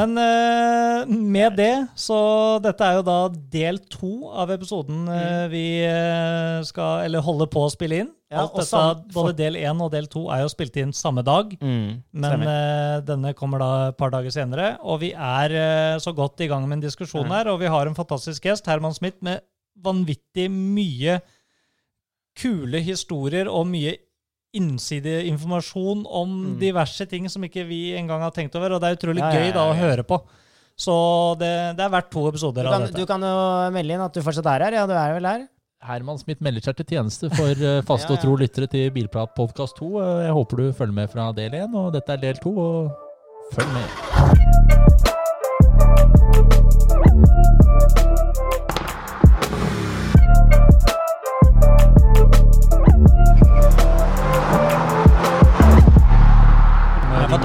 Men uh, med det, så dette er jo da del to av episoden uh, vi uh, skal, eller holder på å spille inn. Ja, dette, sam- både del én og del to er jo spilt inn samme dag. Mm, Men denne kommer da et par dager senere, og vi er så godt i gang med en diskusjon Mm. her. Og vi har en fantastisk gjest, Herman Smith, med vanvittig mye kule historier og mye innsideinformasjon om Mm. diverse ting som ikke vi engang har tenkt over. Og det er utrolig Ja, gøy da å ja, ja. høre på. Så det, det er verdt to episoder kan, av dette. du kan jo melde inn at du fortsatt er her. Ja, du er vel her? Herman Smith melder seg til tjeneste for eh, faste Ja, og tro lyttere til Bilprat podkast 2. Eh, Jeg håper du følger med fra del 1, og dette er del 2, og følg med.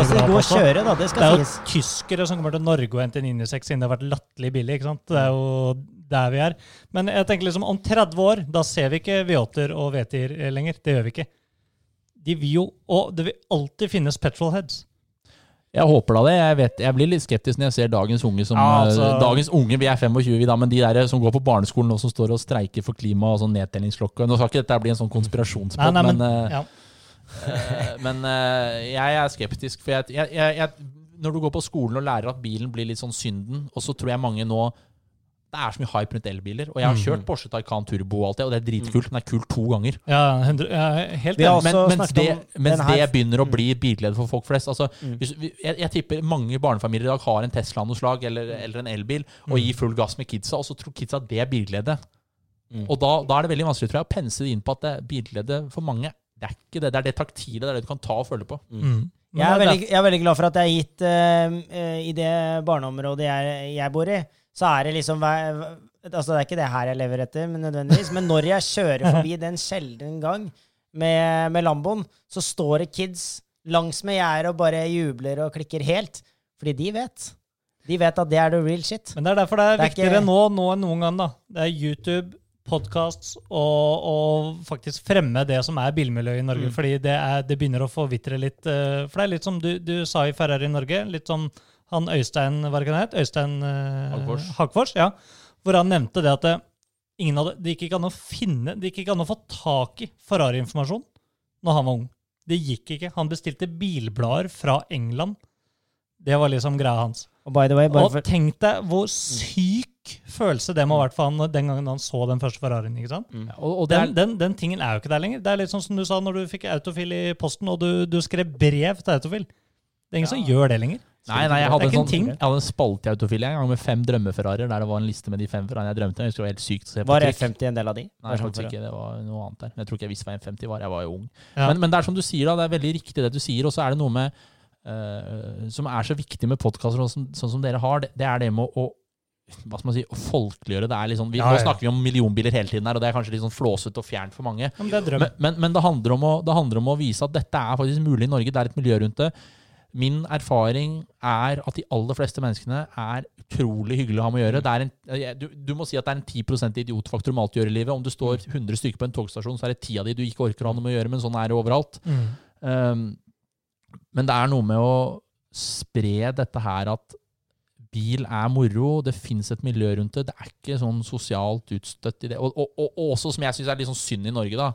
Det er god å kjøre, da. Det Det skal er jo tyskere som kommer til Norge og henter 996 siden det har vært latterlig billig. ikke sant? Det er jo der vi er. Men jeg tenker liksom om 30 år, da ser vi ikke V8-er og VT-er lenger. Det gjør vi ikke. De vil jo, Og det vil alltid finnes petrolheads. Jeg håper da det. Jeg, vet, jeg blir litt skeptisk når jeg ser dagens unge som Ja, altså- eh, Dagens unge, vi er 25 vi da, men de der som går på barneskolen og som står og streiker for klima og sånn nedtellingsklokke Nå skal ikke dette bli en sånn konspirasjonspott, men, men, eh, ja. Eh, Men eh, jeg er skeptisk, for jeg, jeg, jeg, jeg, når du går på skolen og lærer at bilen blir litt sånn synden, og så tror jeg mange nå Det er så mye hype rundt elbiler. Og jeg har kjørt Porsche Taycan Turbo og alt det, og det er dritkult, men det er kult to ganger. Ja, 100, ja, helt enig. Men, mens det, mens det begynner å bli bilglede for folk flest altså, Mm. hvis, jeg, jeg tipper mange barnefamilier i dag har en Tesla av noe slag, eller, eller en elbil, og gir full gass med kidsa, og så tror kidsa det er bilglede. Mm. Og da, da er det veldig vanskelig tror jeg, å pense det inn på at det er bilglede for mange. Det er ikke det. Det er det taktile, det er det du kan ta og føle på. Mm. Men Jeg er, veldig, jeg er veldig glad for at jeg er gitt eh, I det barneområdet jeg, jeg bor i, så er det liksom Altså, det er ikke det her jeg lever etter, men nødvendigvis. Men når jeg kjører forbi den sjelden gang med, med Lamboen, så står det kids langs med gjerdet og bare jubler og klikker helt. Fordi de vet. De vet at det er the real shit. Men det er derfor det er, Det er viktigere ikke- nå, nå enn noen gang. da. Det er YouTube, podcasts og, og faktisk fremme det som er bilmiljøet i Norge. Mm. Fordi det, er, det begynner å forvitre litt. eh, For det er litt som du, du sa i Ferrari Norge. Litt som han Øystein hva det het? Øystein eh, Hagfors. Hagfors, ja. Hvor han nevnte det at det, ingen hadde, det gikk ikke an å finne, det gikk ikke an å få tak i Ferrari-informasjon når han var ung. Det gikk ikke. Han bestilte bilblader fra England. Det var liksom greia hans. Og by the way, Og tenk deg hvor syk følelse det må ha vært for han den gangen han så den første Ferrarien. ikke sant? Og, og det er, Den, den, den tingen er jo ikke der lenger. Det er litt sånn som du sa når du fikk autofil i posten, og du, du skrev brev til autofil. Det er ingen som gjør det lenger. Nei, nei, jeg hadde, en sånn, ting. jeg hadde en spalte i Autofil en gang med fem drømmeferrarier, der det var en liste med de fem Ferrariene jeg drømte. Jeg husker det var helt sykt å se på var trykk. F50 en del av de? Nei, jeg faktisk ikke. Det var noe annet der. Jeg tror ikke jeg visste hva M50 var. Jeg var jo ung. Ja. Men, men det er som du sier, da. Det er veldig riktig det du sier. Og så er det noe med uh, som er så viktig med podkaster sånn, sånn som dere har. Det, det er det med å, å hva skal man si, folkeliggjøre. Det er liksom, vi, Ja, Nå snakker vi om millionbiler hele tiden her, og det er kanskje litt sånn flåsete og fjernt for mange. Men det er drøm. Men, men, men det, handler om å, det handler om å vise at dette er faktisk mulig i Norge. Det er et miljø rundt det. Min erfaring er at de aller fleste menneskene er utrolig hyggelige å ha med å gjøre. Det er en, du, du må si at det er en 10% idiotfaktor med alt du gjør i livet. Om du står 100 stykker på en togstasjon, så er det ti av de du ikke orker å ha noe med å gjøre, men sånn er det overalt. Mm. Um, men det er noe med å spre dette her at bil er moro, det fins et miljø rundt det. Det er ikke sånn sosialt utstøtt i det. Og, og, og, og også, som jeg syns er litt sånn synd i Norge, da,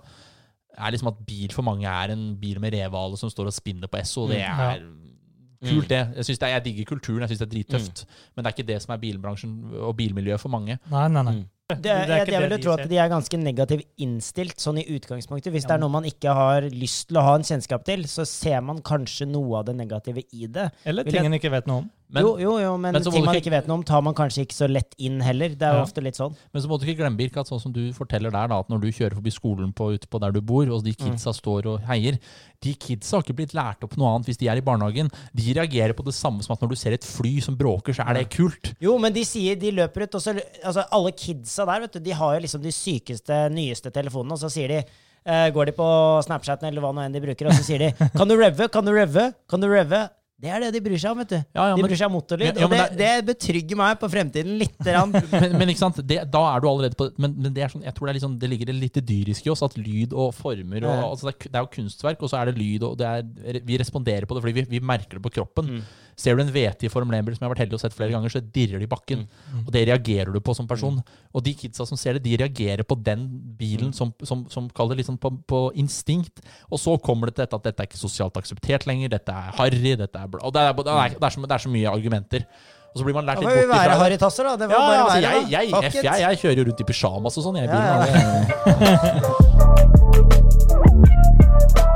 er liksom at bil for mange er en bil med revehale som står og spinner på Esso. Det Mm, er kult, det. Jeg, det er, jeg digger kulturen, jeg syns det er drittøft. Men det er ikke det som er bilbransjen og bilmiljøet for mange. Nei, nei, nei. Det, Det jeg, jeg vil tro at de er ganske negativt innstilt sånn i utgangspunktet. Hvis Ja, det er noe man ikke har lyst til å ha en kjennskap til, så ser man kanskje noe av det negative i det. Eller ting en ikke vet noe om. Men, jo, jo, jo, men, men ting man ikke- vet noe om, tar man kanskje ikke så lett inn heller. Det er jo Ja. ofte litt sånn. Men så må du ikke glemme Birk, at sånn som du forteller der, da, at når du kjører forbi skolen på, ute på der du bor, og de kidsa står og heier De kidsa har ikke blitt lært opp noe annet hvis de er i barnehagen. De reagerer på det samme som at når du ser et fly som bråker, så er det kult. Jo, men de sier de løper ut, og så altså, Alle kidsa der, vet du, de har jo liksom de sykeste, nyeste telefonene, og så sier de Uh, Går de på Snapchaten eller hva nå enn de bruker, og så sier de Kan du revve? Kan du revve? Kan du revve? Det er det de bryr seg om, vet du. Ja, ja, de bryr seg om motorlyd. Ja, og det, det, det betrygger meg på fremtiden lite grann. Men, men ikke sant, det, da er du allerede på Men, men det, sånn, jeg tror det, er litt sånn, det ligger litt dyrisk i oss, at lyd og former og, altså det, er, jo kunstverk, og så er det lyd, og det er, vi responderer på det fordi vi, vi merker det på kroppen. Mm. Ser du en VT i Formel 1-bil som jeg har vært heldig å sett flere ganger, så dirrer det i bakken. Og det reagerer du på som person. Og de kidsa som ser det, de reagerer på den bilen som, som, som kaller det liksom på, på instinkt. Og så kommer det til dette at dette er ikke sosialt akseptert lenger, dette er harry, dette er bla... Og det er, det er, det er, så, det er så mye argumenter. Og så blir man lært litt bort være ifra det. harrytasser, da. Det var Ja, bare altså, være jeg, jeg, F, jeg, jeg, kjører jo rundt i pysjamas og sånn. Jeg i Ja, bilen, ja. altså.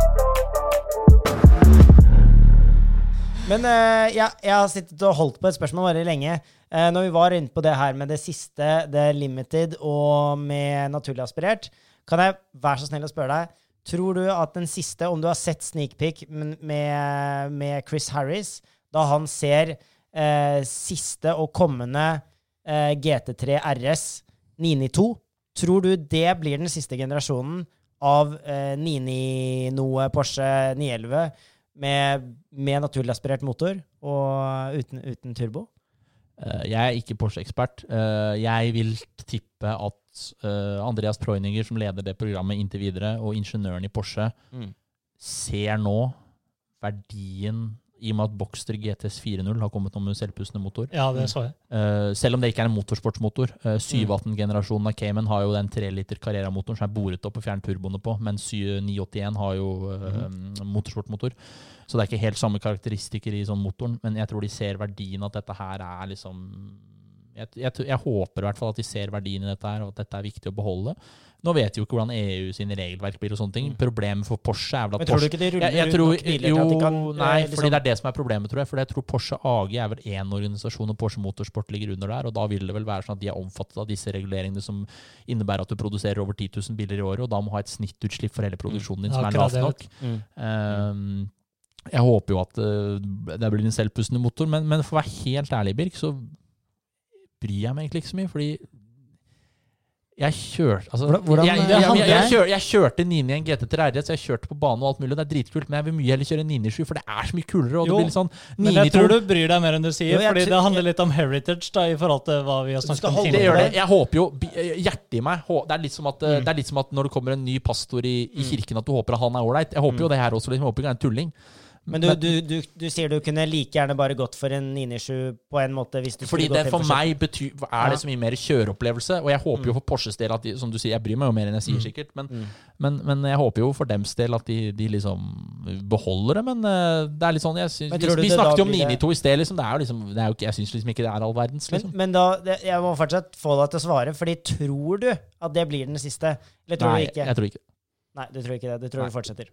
Men uh, jeg, jeg har sittet og holdt på et spørsmål veldig lenge. Uh, når vi var inne på det her med det siste, det limited og med naturlig aspirert, kan jeg være så snill å spørre deg Tror du at den siste, om du har sett sneak peek med, med Chris Harris, da han ser uh, siste og kommende eh, GT3 RS 992, tror du det blir den siste generasjonen av eh, 99 noe Porsche 911 med, med naturlig aspirert motor og uten, uten turbo? Uh, Jeg er ikke Porsche-ekspert. Uh, Jeg vil tippe at uh, Andreas Preuninger, som leder det programmet inntil videre, og ingeniøren i Porsche, Mm. ser nå verdien i og med at Boxster GTS 4.0 har kommet med selvpustende motor. Ja, det så jeg. Uh, selv om det ikke er en motorsportsmotor. Uh, Mm. 718-generasjonen av Cayman har jo den 3 liter Carrera-motoren som er boret opp og fjernet turboene på, mens 981 har jo uh, Mm. motorsportmotor. Så det er ikke helt samme karakteristikker i sånn motoren, men jeg tror de ser verdien at dette her er liksom jeg, jeg, jeg håper i hvert fall at de ser verdien i dette her, og at dette er viktig å beholde. Nå vet vi jo ikke hvordan EU sine regelverk blir og sånne ting. Mm. Problemet for Porsche er vel at Men tror du ikke de ruller jeg, ut tror, nok biler jo, til at de kan Nei, liksom, fordi det er det som er problemet, tror jeg. For jeg tror Porsche AG er vel én organisasjon, og Porsche Motorsport ligger under der. Og da vil det vel være sånn at de er omfattet av disse reguleringene som innebærer at du produserer over 10 000 biler i året, og da må ha et snittutslipp for hele produksjonen din som er lavt nok. mm. Um, jeg håper jo at eh, det blir en selvpustende motor, men, men for å være helt ærlig, Birk, så bryr jeg meg egentlig ikke så mye, fordi jeg kjørte altså, Hvordan- jeg, jeg, jeg, jeg, kjør, jeg kjørte 991 GT3 RS, jeg kjørte på bane og alt mulig, det er dritkult, men jeg vil mye heller kjøre 997, for det er så mye kulere. Og Jo, det blir sånn Men jeg tror du bryr deg mer enn du sier, Jo, fordi det handler litt om heritage da, i forhold til hva vi har snakket om holde det gjør det. Jeg håper jo Hjertet i meg Det er litt som at, eh, Mm. det er litt som at når det kommer en ny pastor i, i Mm. kirken, at du håper at han er ålreit. Jeg håper jo Mm. det her også. Liksom. Jeg håper ikke han er en tulling. Men du, du, du, du sier du kunne like gjerne bare gått for en 997 på en måte hvis du Fordi det for, for meg betyr, er det så mye mer kjøreopplevelse. Og jeg håper jo for Porsches del at de, som du sier, jeg bryr meg jo mer enn jeg sier Mm. sikkert, men, Mm. men, men jeg håper jo for dems del at de, de liksom beholder det. Men eh, det er litt sånn synes, Vi, vi snakket jo om blir det- 992 i sted. Liksom, det er jo liksom, det er jo jeg syns liksom ikke det er all verdens. Men, Liksom. men da, det, jeg må fortsatt få deg til å svare, fordi tror du at det blir den siste? Eller tror Nei, du ikke? jeg tror ikke. Nei, du tror ikke det. Du tror Nei. det fortsetter.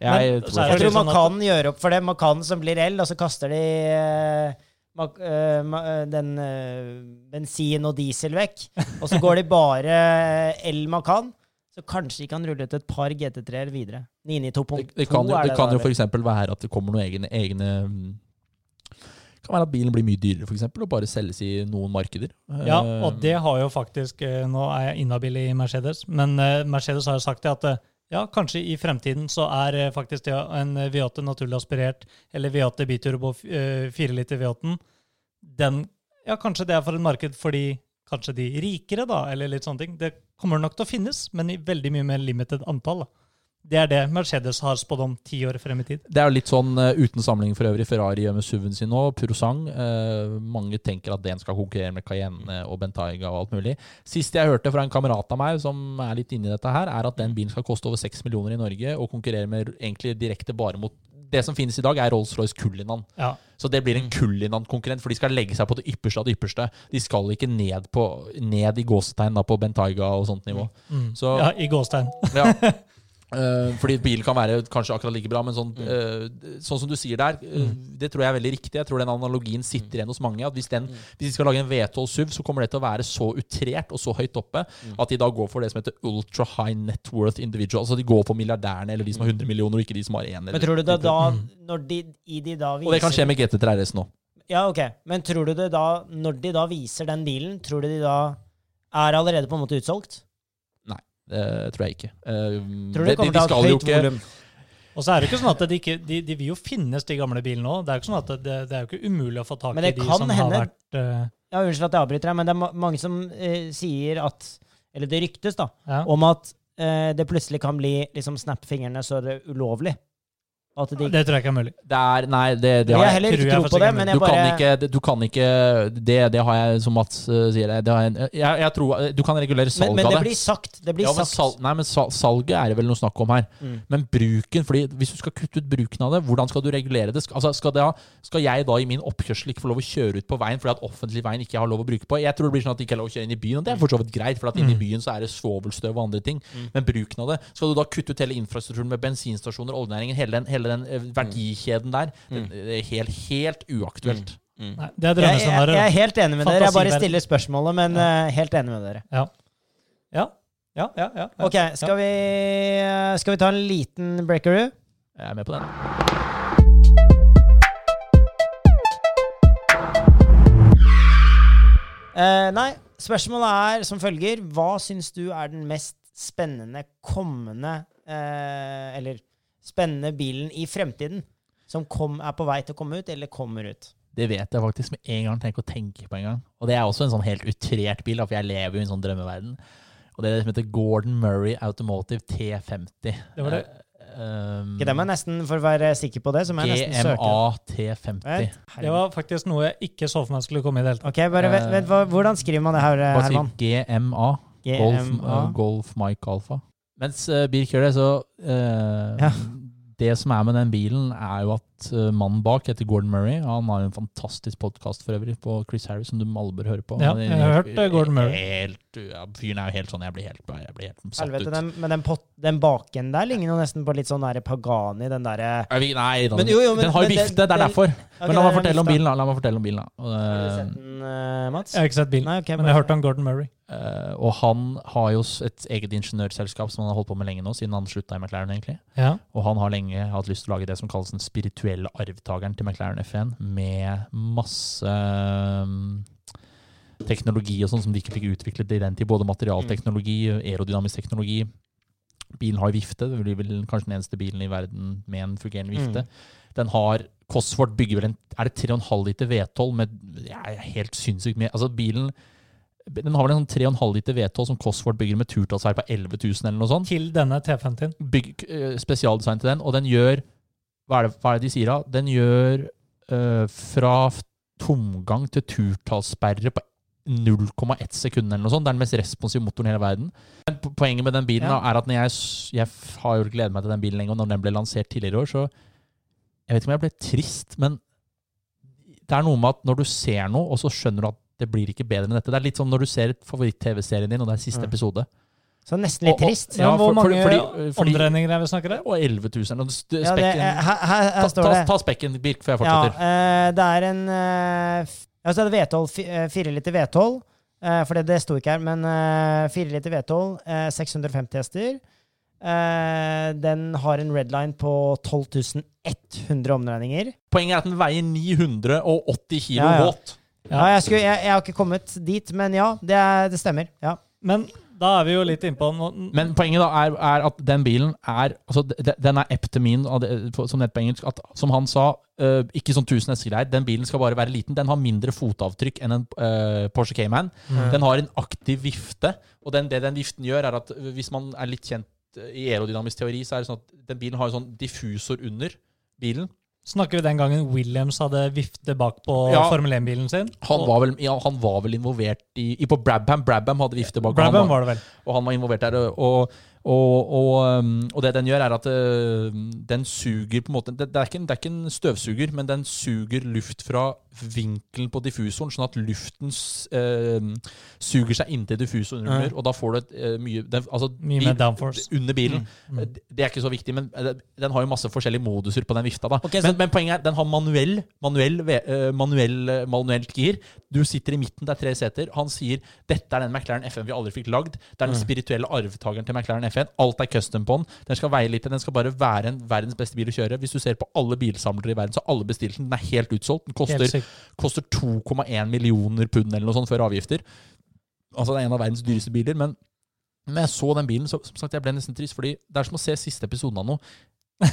Jeg, Men- tror Jeg tror man kan gjøre opp for det. Man kan som blir L, og så kaster de eh, eh, ma- eh, den bensin og diesel vekk. Og så går de bare L man kan. Så kanskje de kan rulle ut et par GT3-er videre. 992.2 det, det kan, jo- det det kan jo f.eks. være at det kommer noen egne, egne det kan være at bilen blir mye dyrere, for eksempel, og bare selges i noen markeder. Ja, og det har jo faktisk Nå er jeg inhabil i Mercedes, men Mercedes har jo sagt det at ja, kanskje i fremtiden så er eh, faktisk det en V8 naturlig aspirert, eller V8 biturbo 4 liter V8, den Ja, kanskje det er for et marked for de kanskje de rikere, da, eller litt sånne ting. Det kommer nok til å finnes, men i veldig mye mer limited antall. da. Det er det Mercedes har spådd om ti år frem i tid. Det er jo litt sånn eh, uten sammenligning for øvrig. Ferrari gjør med SUV-en sin nå. Purosang. eh, mange tenker at den skal konkurrere med Cayenne og Bentayga og alt mulig. Sist jeg hørte fra en kamerat av meg som er litt inni dette her, er at den bilen skal koste over 6 millioner i Norge og konkurrere med egentlig direkte bare mot det som finnes i dag, er Rolls-Royce Cullinan. Ja. Så det blir en Mm. Cullinan-konkurrent, for de skal legge seg på det ypperste av det ypperste. De skal ikke ned, på, ned i gåstegn da, på Bentayga og sånt nivå. Mm. Så- ja, I gåstegn. Ja. Eh, fordi bilen kan være kanskje akkurat like bra, men sånn, Mm. eh, sånn som du sier der, eh, det tror jeg er veldig riktig. Jeg tror den analogien sitter igjen hos mange. At hvis, den, Mm. hvis de skal lage en V12 SUV, så kommer det til å være så utrert og så høyt oppe Mm. at de da går for det som heter ultra high net worth individual. Altså de går for milliardærene eller de som har 100 millioner, og ikke de som har én. Mm. Men tror du det da, Mm. når de, i de da viser Og det kan skje med GT3 RS nå. Ja, ok. Men tror du det da, når de da viser den bilen, tror du de da er allerede på en måte utsolgt? Det tror jeg ikke. Eh, Tror du det kommer til å ha høyt volum? Og så er det ikke sånn at de, ikke, de, de vil jo finnes, de gamle bilene òg. Det er jo ikke sånn at det, det er jo ikke umulig å få tak Men i det de kan som hende- har vært uh... Ja, Unnskyld at jeg avbryter deg, men det er mange som uh, sier at Eller det ryktes, da, ja. om at uh, det plutselig kan bli liksom snap fingrene så er det ulovlig. At de, Det tror jeg ikke er mulig. Det er Nei, det, det jeg har har jeg heller ikke tro på det, men jeg du bare kan ikke, du kan ikke Det, det har jeg, som Mats eh, sier det har jeg, jeg, jeg tror Du kan regulere salget av det Men det. blir sagt. Det blir ja, men sagt. sal, nei, men sal, salget er det vel noe snakk om her. Mm. Men bruken, fordi hvis du skal kutte ut bruken av det, hvordan skal du regulere det? Altså, skal, det ha, skal jeg da i min oppkjørsel ikke få lov å kjøre ut på veien fordi at offentlig veien ikke har lov å bruke på? Jeg tror det blir sånn at det ikke er lov å kjøre inn i byen, og det er for så vidt greit, for at inne i Mm. byen så er det svovelstøv og andre ting. Mm. Men bruken av det Skal du da kutte ut hele infrastrukturen med bensinstasjoner, oljenæringen, hele den, hele den eh, verdikjeden der? Det, det er helt, helt uaktuelt. Nei, det er Jeg, jeg, jeg er helt enig med dere. Jeg bare stiller spørsmålet, men eh, helt enig med dere. Ja. Ja. Ja, ja, ja, ja. Ok, skal vi, eh, skal vi ta en liten breakeroo? Jeg er med på den. Uh, nei, spørsmålet er som følger. Hva syns du er den mest spennende kommende uh, Eller spennende bilen i fremtiden? Som kom, er på vei til å komme ut, eller kommer ut? Det vet jeg faktisk med en gang. Tenk å tenke på en gang. Og det er også en sånn helt utrert bil, for jeg lever jo i en sånn drømmeverden. Og det er det som heter Gordon Murray Automotive T50. Det var det. Eh, um, Ikke det, jeg nesten for å være sikker på det, så må jeg nesten søke. GMA T50. Det var faktisk noe jeg ikke så for meg skulle komme i det hele tatt. Ok, bare vent, vent, Hvordan skriver man det her, Herman? GMA. Golf, uh, Golf Mike Alpha. Mens uh, Birk gjør det, så uh, Ja. Det som er med den bilen, er jo at uh, mannen bak heter Gordon Murray. Han har jo en fantastisk podkast for øvrig på Chris Harris, som du alle bør høre på. Ja, jeg har hørt, uh, Gordon Murray. Helt, ja, fyren er jo helt sånn Jeg blir helt, jeg blir helt satt Helvete, ut. den, men den, pot, den baken der ligner jo nesten på litt sånn der Pagani, den derre Nei, den, Men jo, jo, men- den har jo vifte, det er derfor. Okay, Men la meg fortelle om bilen, da. La meg fortelle om bilen, da. Har du sett den, eh, Mats? Jeg har ikke sett bilen, Nei, okay, men jeg har hørt om Gordon Murray. Uh, og han har jo et eget ingeniørselskap som han har holdt på med lenge nå, siden han slutta i McLaren, egentlig. Ja. Og han har lenge hatt lyst til å lage det som kalles den spirituelle arvtakeren til McLaren F1, med masse um, teknologi og sånn som de ikke fikk utviklet i den tid. Både materialteknologi, aerodynamisk teknologi. Bilen har vifte. Det blir vel kanskje den eneste bilen i verden med en fungerende vifte. Mm. Den har Cosworth bygger vel en Er det 3,5 liter V12 med ja, helt sinnssykt mye Altså, bilen den har vel en sånn 3,5 liter V12 som Cosworth bygger med turtallsverd på 11 000 eller noe sånt Til denne T50-en. bygg, eh, spesialdesign til den, og den gjør hva er, det, hva er det de sier da? Den gjør eh, fra tomgang til turtallssperre på 0,1 sekund eller noe sånt. Det er den mest responsive motoren i hele verden. Men poenget med den bilen Ja. da, er at jeg, jeg har jo gledet meg til den bilen lenge, og når den ble lansert tidligere i år, så Jeg vet ikke om jeg ble trist, men det er noe med at når du ser noe, og så skjønner du at det blir ikke bedre enn dette. Det er litt som når du ser favoritt-TV-serien din, og det er siste Mm. episode. Så nesten litt Og- og- trist. Ja, hvor for- mange fordi- fordi- omdreininger er vi snakker om? Og 11 000. Og st- Ja, det, eh, her, her, her ta, står ta, det. ta spekken, Birk, før jeg Ja, fortsetter. eh, det er en Altså det er V12, fi- eh, 4 liter V12. eh, for det, det sto ikke her, men 4 liter V12, eh, 650 hester. Uh, den har en redline på 12 100 omdreininger. Poenget er at den veier 980 kilo Ja, ja. våt. Ja, jeg, skulle, jeg, jeg har ikke kommet dit, men ja, det, det stemmer. Ja. Men da er vi jo litt innpå nå- Men poenget da er, er at den bilen er altså Den er eptemin, som det heter på engelsk. At, som han sa, uh, ikke sånn 1000 hestegreier. Den bilen skal bare være liten. Den har mindre fotavtrykk enn en uh, Porsche Cayman. Mm. Den har en aktiv vifte, og den, det den viften gjør, er at hvis man er litt kjent i aerodynamisk teori, så er det sånn at den bilen har en sånn diffusor under bilen. Snakker vi den gangen Williams hadde vifte bak på Ja. Formel 1-bilen sin? Han var vel, ja, han var vel involvert i, i På Brabham. Brabham hadde vifte bak. Brabham han var- var det vel. og han var involvert der. Og, og, og, um, og det den gjør, er at uh, den suger på en måte det, det, er ikke en, det er ikke en støvsuger, men den suger luft fra vinkelen på diffusoren, sånn at luften eh, suger seg inntil diffusoren under, og da får du et eh, mye den, altså, Mye mer downforce. Under bilen. Mm. Mm. Det er ikke så viktig, men eh, den har jo masse forskjellige moduser på den vifta. da. Ok, så- men, men poenget er, den har manuell, manuell, eh, manuell, manuelt gir. Du sitter i midten, det er tre seter. Han sier dette er den McLaren FN vi aldri fikk lagd. Det er den Mm. spirituelle arvtakeren til McLaren FN. Alt er custom på den. Den skal veie litt, den skal bare være en verdens beste bil å kjøre. Hvis du ser på alle bilsamlere i verden, så har alle bestilt den. Den er helt utsolgt. Den koster. Koster 2,1 millioner pund eller noe sånt før avgifter. Altså Det er en av verdens dyreste biler. Men når jeg så den bilen, så som sagt, jeg ble nesten trist. Fordi det er som å se siste episoden av noe.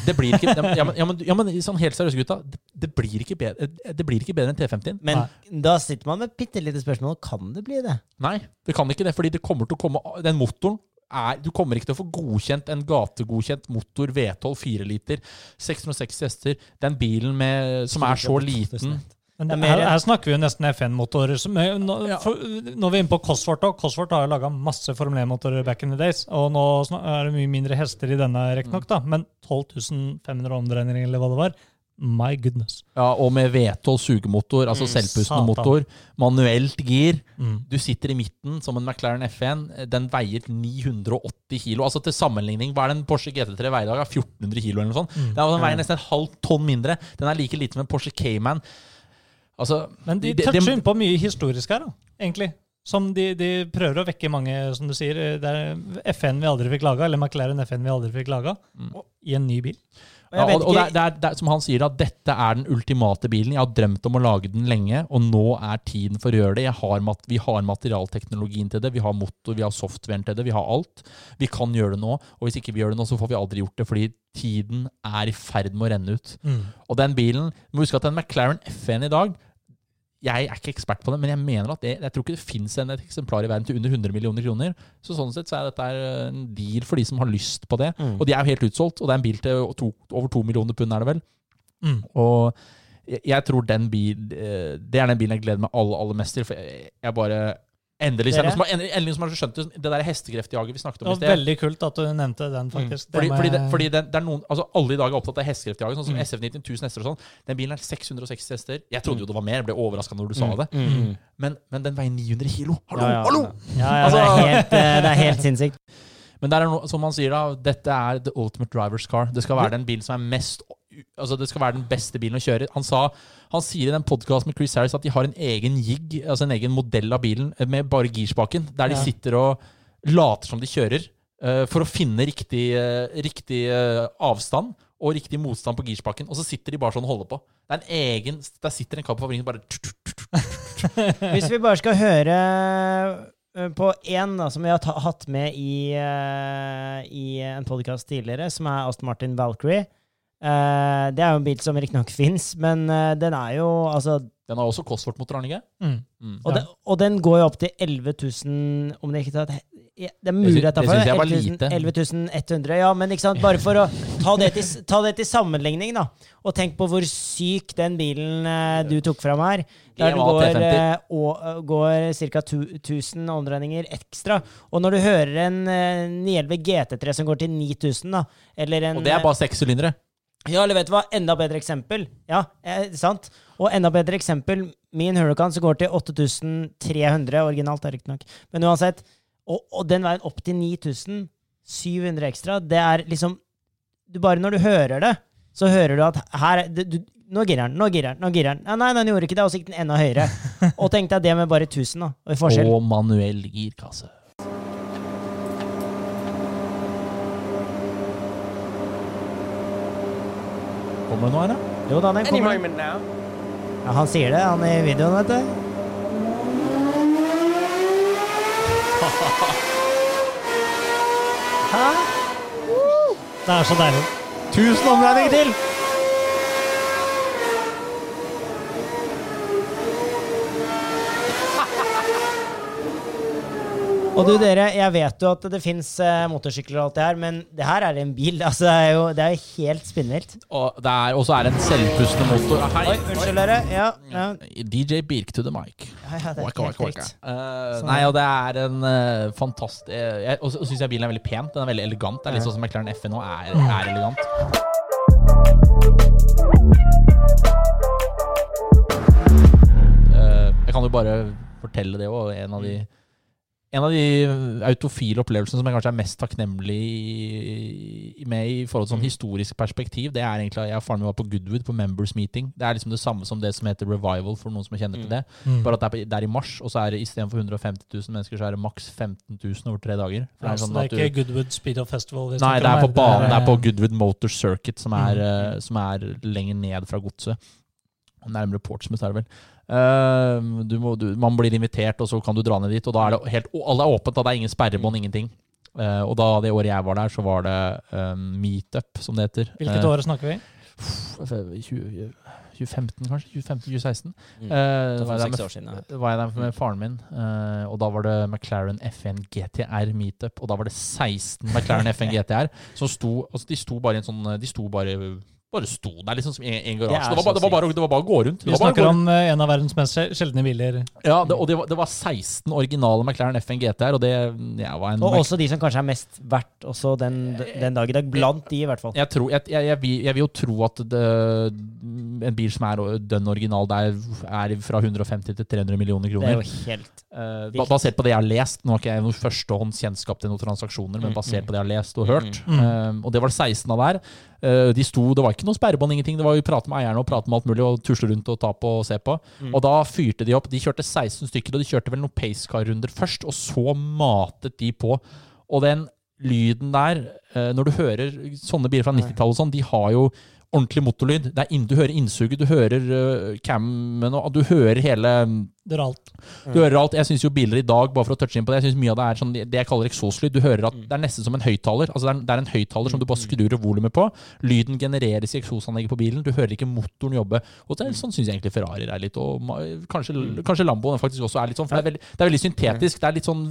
Det blir ikke, ja, men, ja, men, ja, men sånn helt seriøst, gutta. Det, det, blir ikke bedre, det blir ikke bedre enn T50-en. Men da sitter man med et bitte lite spørsmål. Kan det bli det? Nei, det kan ikke det. Fordi det kommer til å komme Den motoren er, du kommer ikke til å få godkjent en gategodkjent motor V12 4 liter, 660 hester. Den bilen med, som er så liten Men Det er her, her snakker vi jo nesten FN-motorer. er- Nå, Ja. for, nå er vi inne på Cosworth. Cosworth har jo laga masse Formel 1-motorer back in the days. Og nå er det mye mindre hester i denne, riktignok, da. Men 12 500 omdreininger, eller hva det var. My goodness. Ja, og med V12 sugemotor, altså Mm, selvpustende motor. Manuelt gir. Mm. Du sitter i midten som en McLaren F1. Den veier 980 kilo. Altså Til sammenligning, hva er det en Porsche GT3 veier i dag? 1400 kilo eller noe sånt. Mm. Den veier nesten et halvt tonn mindre. Den er like lite som en Porsche Cayman. Altså, Men de de toucher inn på mye historisk her, da, egentlig. Som de, de prøver å vekke mange, som du sier. Det er FN vi aldri fikk laga, eller McLaren FN vi aldri fikk laga, Mm. i en ny bil. Ja, og, og det, er, det, er, det er som han sier, at dette er den ultimate bilen. Jeg har drømt om å lage den lenge, og nå er tiden for å gjøre det. Har, vi har materialteknologien til det, vi har motor, vi har softwaren til det, vi har alt. Vi kan gjøre det nå, og hvis ikke vi gjør det nå, så får vi aldri gjort det, fordi tiden er i ferd med å renne ut. Og den bilen, du må huske at en McLaren F1 i dag, jeg er ikke ekspert på det, men jeg mener at det, jeg tror ikke det finnes en, et eksemplar i verden til under 100 millioner kroner. Så sånn sett så er dette en deal for de som har lyst på det. Mm. Og de er jo helt utsolgt, og det er en bil til to, over to millioner pund, er det vel. Mm. Og jeg, jeg tror den bil eh, Det er den bilen jeg gleder meg aller, aller mest til. For jeg, jeg bare Endelig er det Dere? noen som har, endelig, som har skjønt det, det der hestekreftjaget vi snakket om i sted. veldig kult at du nevnte den, faktisk. Fordi, må fordi, det, fordi det, det er noen, altså Alle i dag er opptatt av hestekreftjaget, sånn som Mm. SF90 1000 hester og sånn. Den bilen er 660 hester. Jeg trodde jo det var mer, jeg ble overraska når du sa Mm, det. mm, mm. Men, men den veier 900 kilo! Hallo! Ja, ja. hallo! Ja, ja, det, Altså- er helt, eh, det er helt sinnssykt. Men det er noe, som man sier da, dette er the ultimate driver's car. Det skal være den bilen som er mest Altså det skal være den beste bilen å kjøre. Han, sa, han sier i den podkasten med Chris Harris at de har en egen jig, altså en egen modell av bilen med bare girspaken, der de sitter og later som de kjører, uh, for å finne riktig, uh, riktig uh, avstand og riktig motstand på girspaken. Og så sitter de bare sånn og holder på. Det er en egen, Der sitter en kar på fabrikken bare Hvis vi bare skal høre eh, på én som vi har hatt med i, eh, i en podkast tidligere, som er Aston Martin Valkyrie. Eh, det er jo en bil som riktignok fins, men uh, den er jo altså Den har også Cosworth-motor, har den ikke? Mm. Mm. og, Ja. den, og den går jo opp til 11 000 Om det ikke tar et- Det er mulig jeg var 11 lite. 11 100. Ja, men ikke sant? bare for å ta det til, ta det til sammenligning, da. Og tenk på hvor syk den bilen eh, du tok fram her. Der du går, T50. eh, eh, går ca. 1000 omdreininger ekstra. Og når du hører en eh, 911 GT3 som går til 9000, da, eller en Og det er bare sekssylindere. Ja, eller vet du hva? Enda bedre eksempel. Ja, eh, sant? Og enda bedre eksempel, min Huracan som går til 8300, originalt riktignok. Men uansett, og, og den veien opp til 9700 ekstra, det er liksom du Bare når du hører det, så hører du at her er- du, du, Nå girer den, nå girer den, nå girer den. Ja, nei, den gjorde ikke det, og så gikk den enda høyere. Og tenk deg det med bare 1000, da. Og i forskjell. Og manuell girkasse. Kommer nå, da? Jo da, den kommer. Ja, han sier det, han i videoen, vet du. Hæ? Det er så deilig. Tusen omregninger til! Og du dere, jeg vet jo at det fins motorsykler og alt det her, men det her er en bil. Altså, det er jo det er jo helt spinnvilt. Og det er også er det en selvpustende motor. Ah, Hei. Oi, unnskyld dere. Ja, ja. DJ Birk to the mic. ja, ja det er Waka, helt waka, waka. riktig. Eh, Sånn. nei, og det er en uh, fantastisk jeg, Og så syns jeg bilen er veldig pen. Den er veldig elegant. Det er litt sånn som McLaren FN nå er, er elegant. Eh, jeg kan jo bare fortelle det òg. En av de en av de autofile opplevelsene som jeg kanskje er mest takknemlig med i forhold til sånn historisk perspektiv, det er egentlig at jeg og faren min var på Goodwood på Members Meeting. Det er liksom det samme som det som heter Revival, for noen som kjenner til det. Mm. Bare at det er, det er i mars, og så er det istedenfor 150 000 mennesker, så er det maks 15 000 over tre dager. For det er så sånn det er ikke du, Goodwood of Festival vi nei, det er på banen. Det er på Goodwood Motor Circuit, som er, Mm. eh, som er lenger ned fra godset. Nærmere Portsmouth, er det vel. Uh, du må, du, man blir invitert, og så kan du dra ned dit. Og da er det helt Alle er åpent, da. Det er ingen sperrebånd, ingenting. Uh, og da det året jeg var der, så var det uh, meetup, som det heter. Hvilket år snakker vi? 20, 2015, kanskje? 2015-2016. Mm. Uh, Det var jeg der med siden. ja. var jeg der med faren min, uh, og da var det McLaren FN GTR meetup. Og da var det 16 McLaren FN GTR som sto altså De sto bare i en sånn De sto bare bare sto der, liksom, som en, Det garasje. er Det, var, det, var bare, det var bare å gå rundt. Det Vi snakker rundt. om eh, en av verdens mest sjeldne biler. Ja, det, og det var, det var 16 originale McLaren FN GTR, og det ja, var en Og også de som kanskje er mest verdt også den, den dag i dag. Blant de, i hvert fall. jeg, tror, jeg, jeg, jeg, vil, vil jo tro at det, en bil som er dønn original, der er fra 150 til 300 millioner Det er kroner. jo helt uh, basert på det jeg har lest. Nå har ikke jeg noe førstehånds kjennskap til noen transaksjoner, men Mm, basert mm. på det jeg har lest og hørt. Mm. Uh, og det var det 16 av der. Eh, de sto, Det var ikke noe sperrebånd, ingenting. Det var jo prate med eierne og prate med alt mulig og tusle rundt og ta på og se på. Mm. Og da fyrte de opp. De kjørte 16 stykker, og de kjørte vel noen pacecar-runder først, og så matet de på. Og den lyden der, eh, når du hører sånne biler fra 90-tallet og sånn, de har jo ordentlig motorlyd. Det er inn, du hører innsuget, du hører uh, cammen, og du hører hele Det er alt. du hører alt. Jeg syns jo biler i dag, bare for å touche inn på det, jeg synes mye av det er sånn, det jeg kaller eksoslyd. Du hører at Mm. det er nesten som en høyttaler. Altså det, er, det er en høyttaler som du bare skrur volumet på. Lyden genereres i eksosanlegget på bilen. Du hører ikke motoren jobbe. Og det er, sånn syns jeg egentlig Ferrari er litt. Og kanskje, kanskje Lamboen faktisk også er litt sånn. For det er veldig, det er veldig syntetisk. Det er litt sånn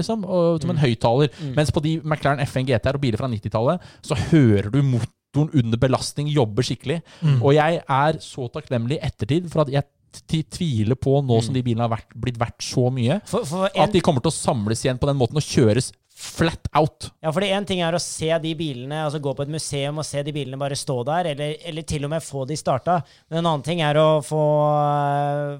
liksom, og, som en høyttaler. Mm. Mens på de McLaren FN GTR og biler fra 90-tallet, så hører du motoren under belastning jobber skikkelig. Mm. Og jeg er så takknemlig i ettertid for at jeg tviler på, nå som Mm. de bilene har vært, blitt verdt så mye, For, for at de kommer til å samles igjen på den måten og kjøres flat out. ja, fordi én ting er å se de bilene, altså gå på et museum og se de bilene bare stå der, eller, eller til og med få de starta. Men en annen ting er å få,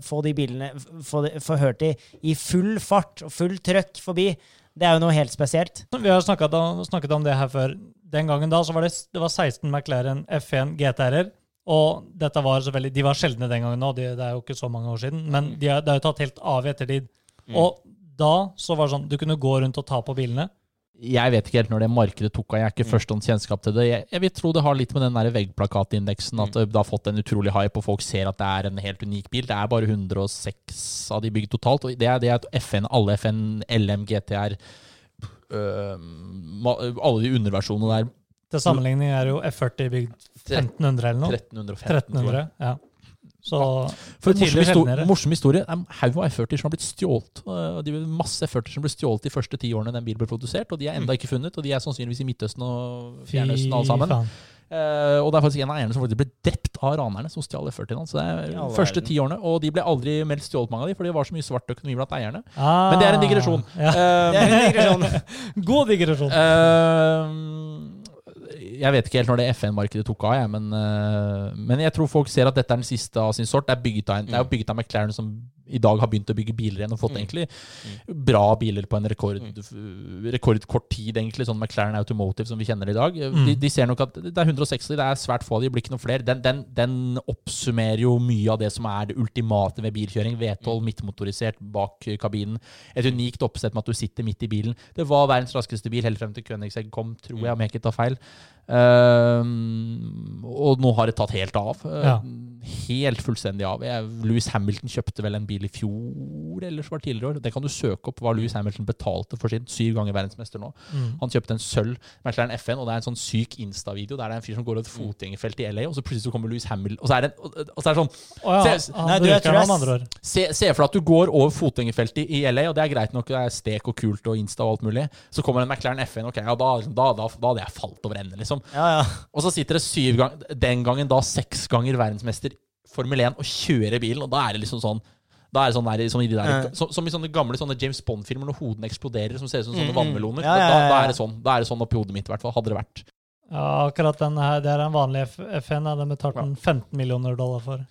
få de bilene få, få hørt de i full fart og full trøkk forbi. Det er jo noe helt spesielt. Vi har snakket om, snakket om det her før. Den gangen da så var det, det var 16 McLaren F1 GTR-er. Og dette var selvfølgelig, de var sjeldne den gangen òg, det er jo ikke så mange år siden. Men de er, det har jo tatt helt av i ettertid. Og da så var det sånn, du kunne gå rundt og ta på bilene. Jeg vet ikke helt når det markedet tok av. Jeg er ikke Mm. førstehåndskjennskap til det. Jeg, jeg vil tro det har litt med den der veggplakatindeksen at Mm. det har fått en utrolig hype, og folk ser at det er en helt unik bil. Det er bare 106 av de bygd totalt. Og det er det at FN, alle FN, LM, GTR Alle de underversjonene der. Til sammenligning er jo F40 bygd 1500 eller noe. 1300, 1300, ja. Så For en morsom, histor morsom historie. Det er en haug av F40 som har blitt stjålet. øh, De masse F40 som ble stjålet de første ti årene den bilen ble produsert, og de er enda ikke funnet. Og de er sannsynligvis i Midtøsten og Fjernøsten alle sammen. faen. Eh, og det er faktisk en av eierne som faktisk ble drept av ranerne som stjal F40-en hans. I første ti årene. Og de ble aldri meldt stjålet, mange av de, for det var så mye svart økonomi blant eierne. Ah, Men det er en digresjon. Ja. Det er en digresjon. God digresjon. Eh, jeg vet ikke helt når det FN-markedet tok av, jeg, men, men jeg tror folk ser at dette er den siste av sin sort. Det er, bygget av en, det er bygget av McLaren som i dag har begynt å bygge biler igjen og fått Mm. egentlig bra biler på en rekord, rekordkort tid, egentlig, sånn McLaren Automotive som vi kjenner i dag. Mm. De, de ser nok at det er 160, det er svært få av de, blir ikke noe flere. Den, den, den oppsummerer jo mye av det som er det ultimate ved bilkjøring. V12 midtmotorisert bak kabinen. Et unikt oppsett med at du sitter midt i bilen. Det var verdens raskeste bil helt frem til Königsegg kom, tror jeg, om jeg ikke tar feil. Ehm, og nå har det tatt helt av. Ja. Helt fullstendig av. Jeg, Louis Hamilton kjøpte vel en bil i fjor, eller så var det tidligere år. Det kan du søke opp hva Louis Hamilton betalte for sin. Syv ganger verdensmester nå. Mm. Han kjøpte en sølv McLaren FN, og det er en sånn syk Insta-video der det er en fyr som går over et fotgjengerfelt i LA, og så plutselig så kommer Louis Hamilton Og så er det, og og så er det sånn oh, ja, Se- Nei, du, jeg tror jeg. Se, se for deg at du går over fotgjengerfeltet i LA, og det er greit nok, det er stek og kult og Insta og alt mulig. Så kommer en McLaren FN, ok, ja, da, da, da, da hadde jeg falt over ende, liksom. Ja, ja. Og så sitter det syv ganger, den gangen da seks ganger verdensmester Formel 1 og kjører bilen, og da er det liksom sånn da er det sånn der, som, i de der, Ja. som, som i sånne gamle sånne James Bond-filmer når hodene eksploderer, som ser ut som sånne Mm, vannmeloner. Ja, ja, Da, ja, da er det sånn Da er det sånn oppi hodet mitt, i hvert fall. Hadde det vært. Ja, akkurat den her, det er en vanlig FN. Den betalte den 15 millioner dollar for.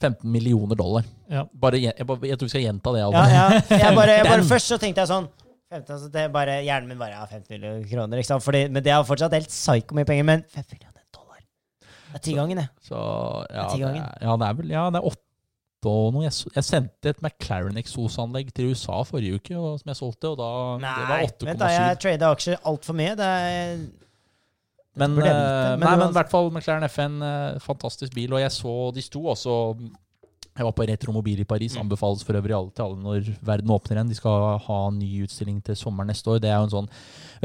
15 millioner dollar. Ja. Bare, jeg, bare, jeg tror vi skal gjenta det. ja, ja. Jeg bare, jeg bare, først så tenkte jeg sånn 15, altså det er bare, Hjernen min bare ja, 15 millioner kroner. Ikke sant? Fordi, men det er fortsatt helt psyko mye penger. Men 5 millioner dollar Det er ti ganger, det. Så ja, det er, ja, det er vel Ja, det er åtte og noe. Jeg, jeg sendte et McLaren eksosanlegg til USA forrige uke, og, som jeg solgte, og da det var Nei, vent da, 8,7. jeg trada aksjer altfor mye. Det er Men, eh, men nei, men i hvert fall McLaren FN, eh, fantastisk bil. Og jeg så de sto også Jeg var på Retromobil i Paris. Mm. Anbefales for øvrig alle til alle når verden åpner igjen. De skal ha en ny utstilling til sommeren neste år. Det er jo en sånn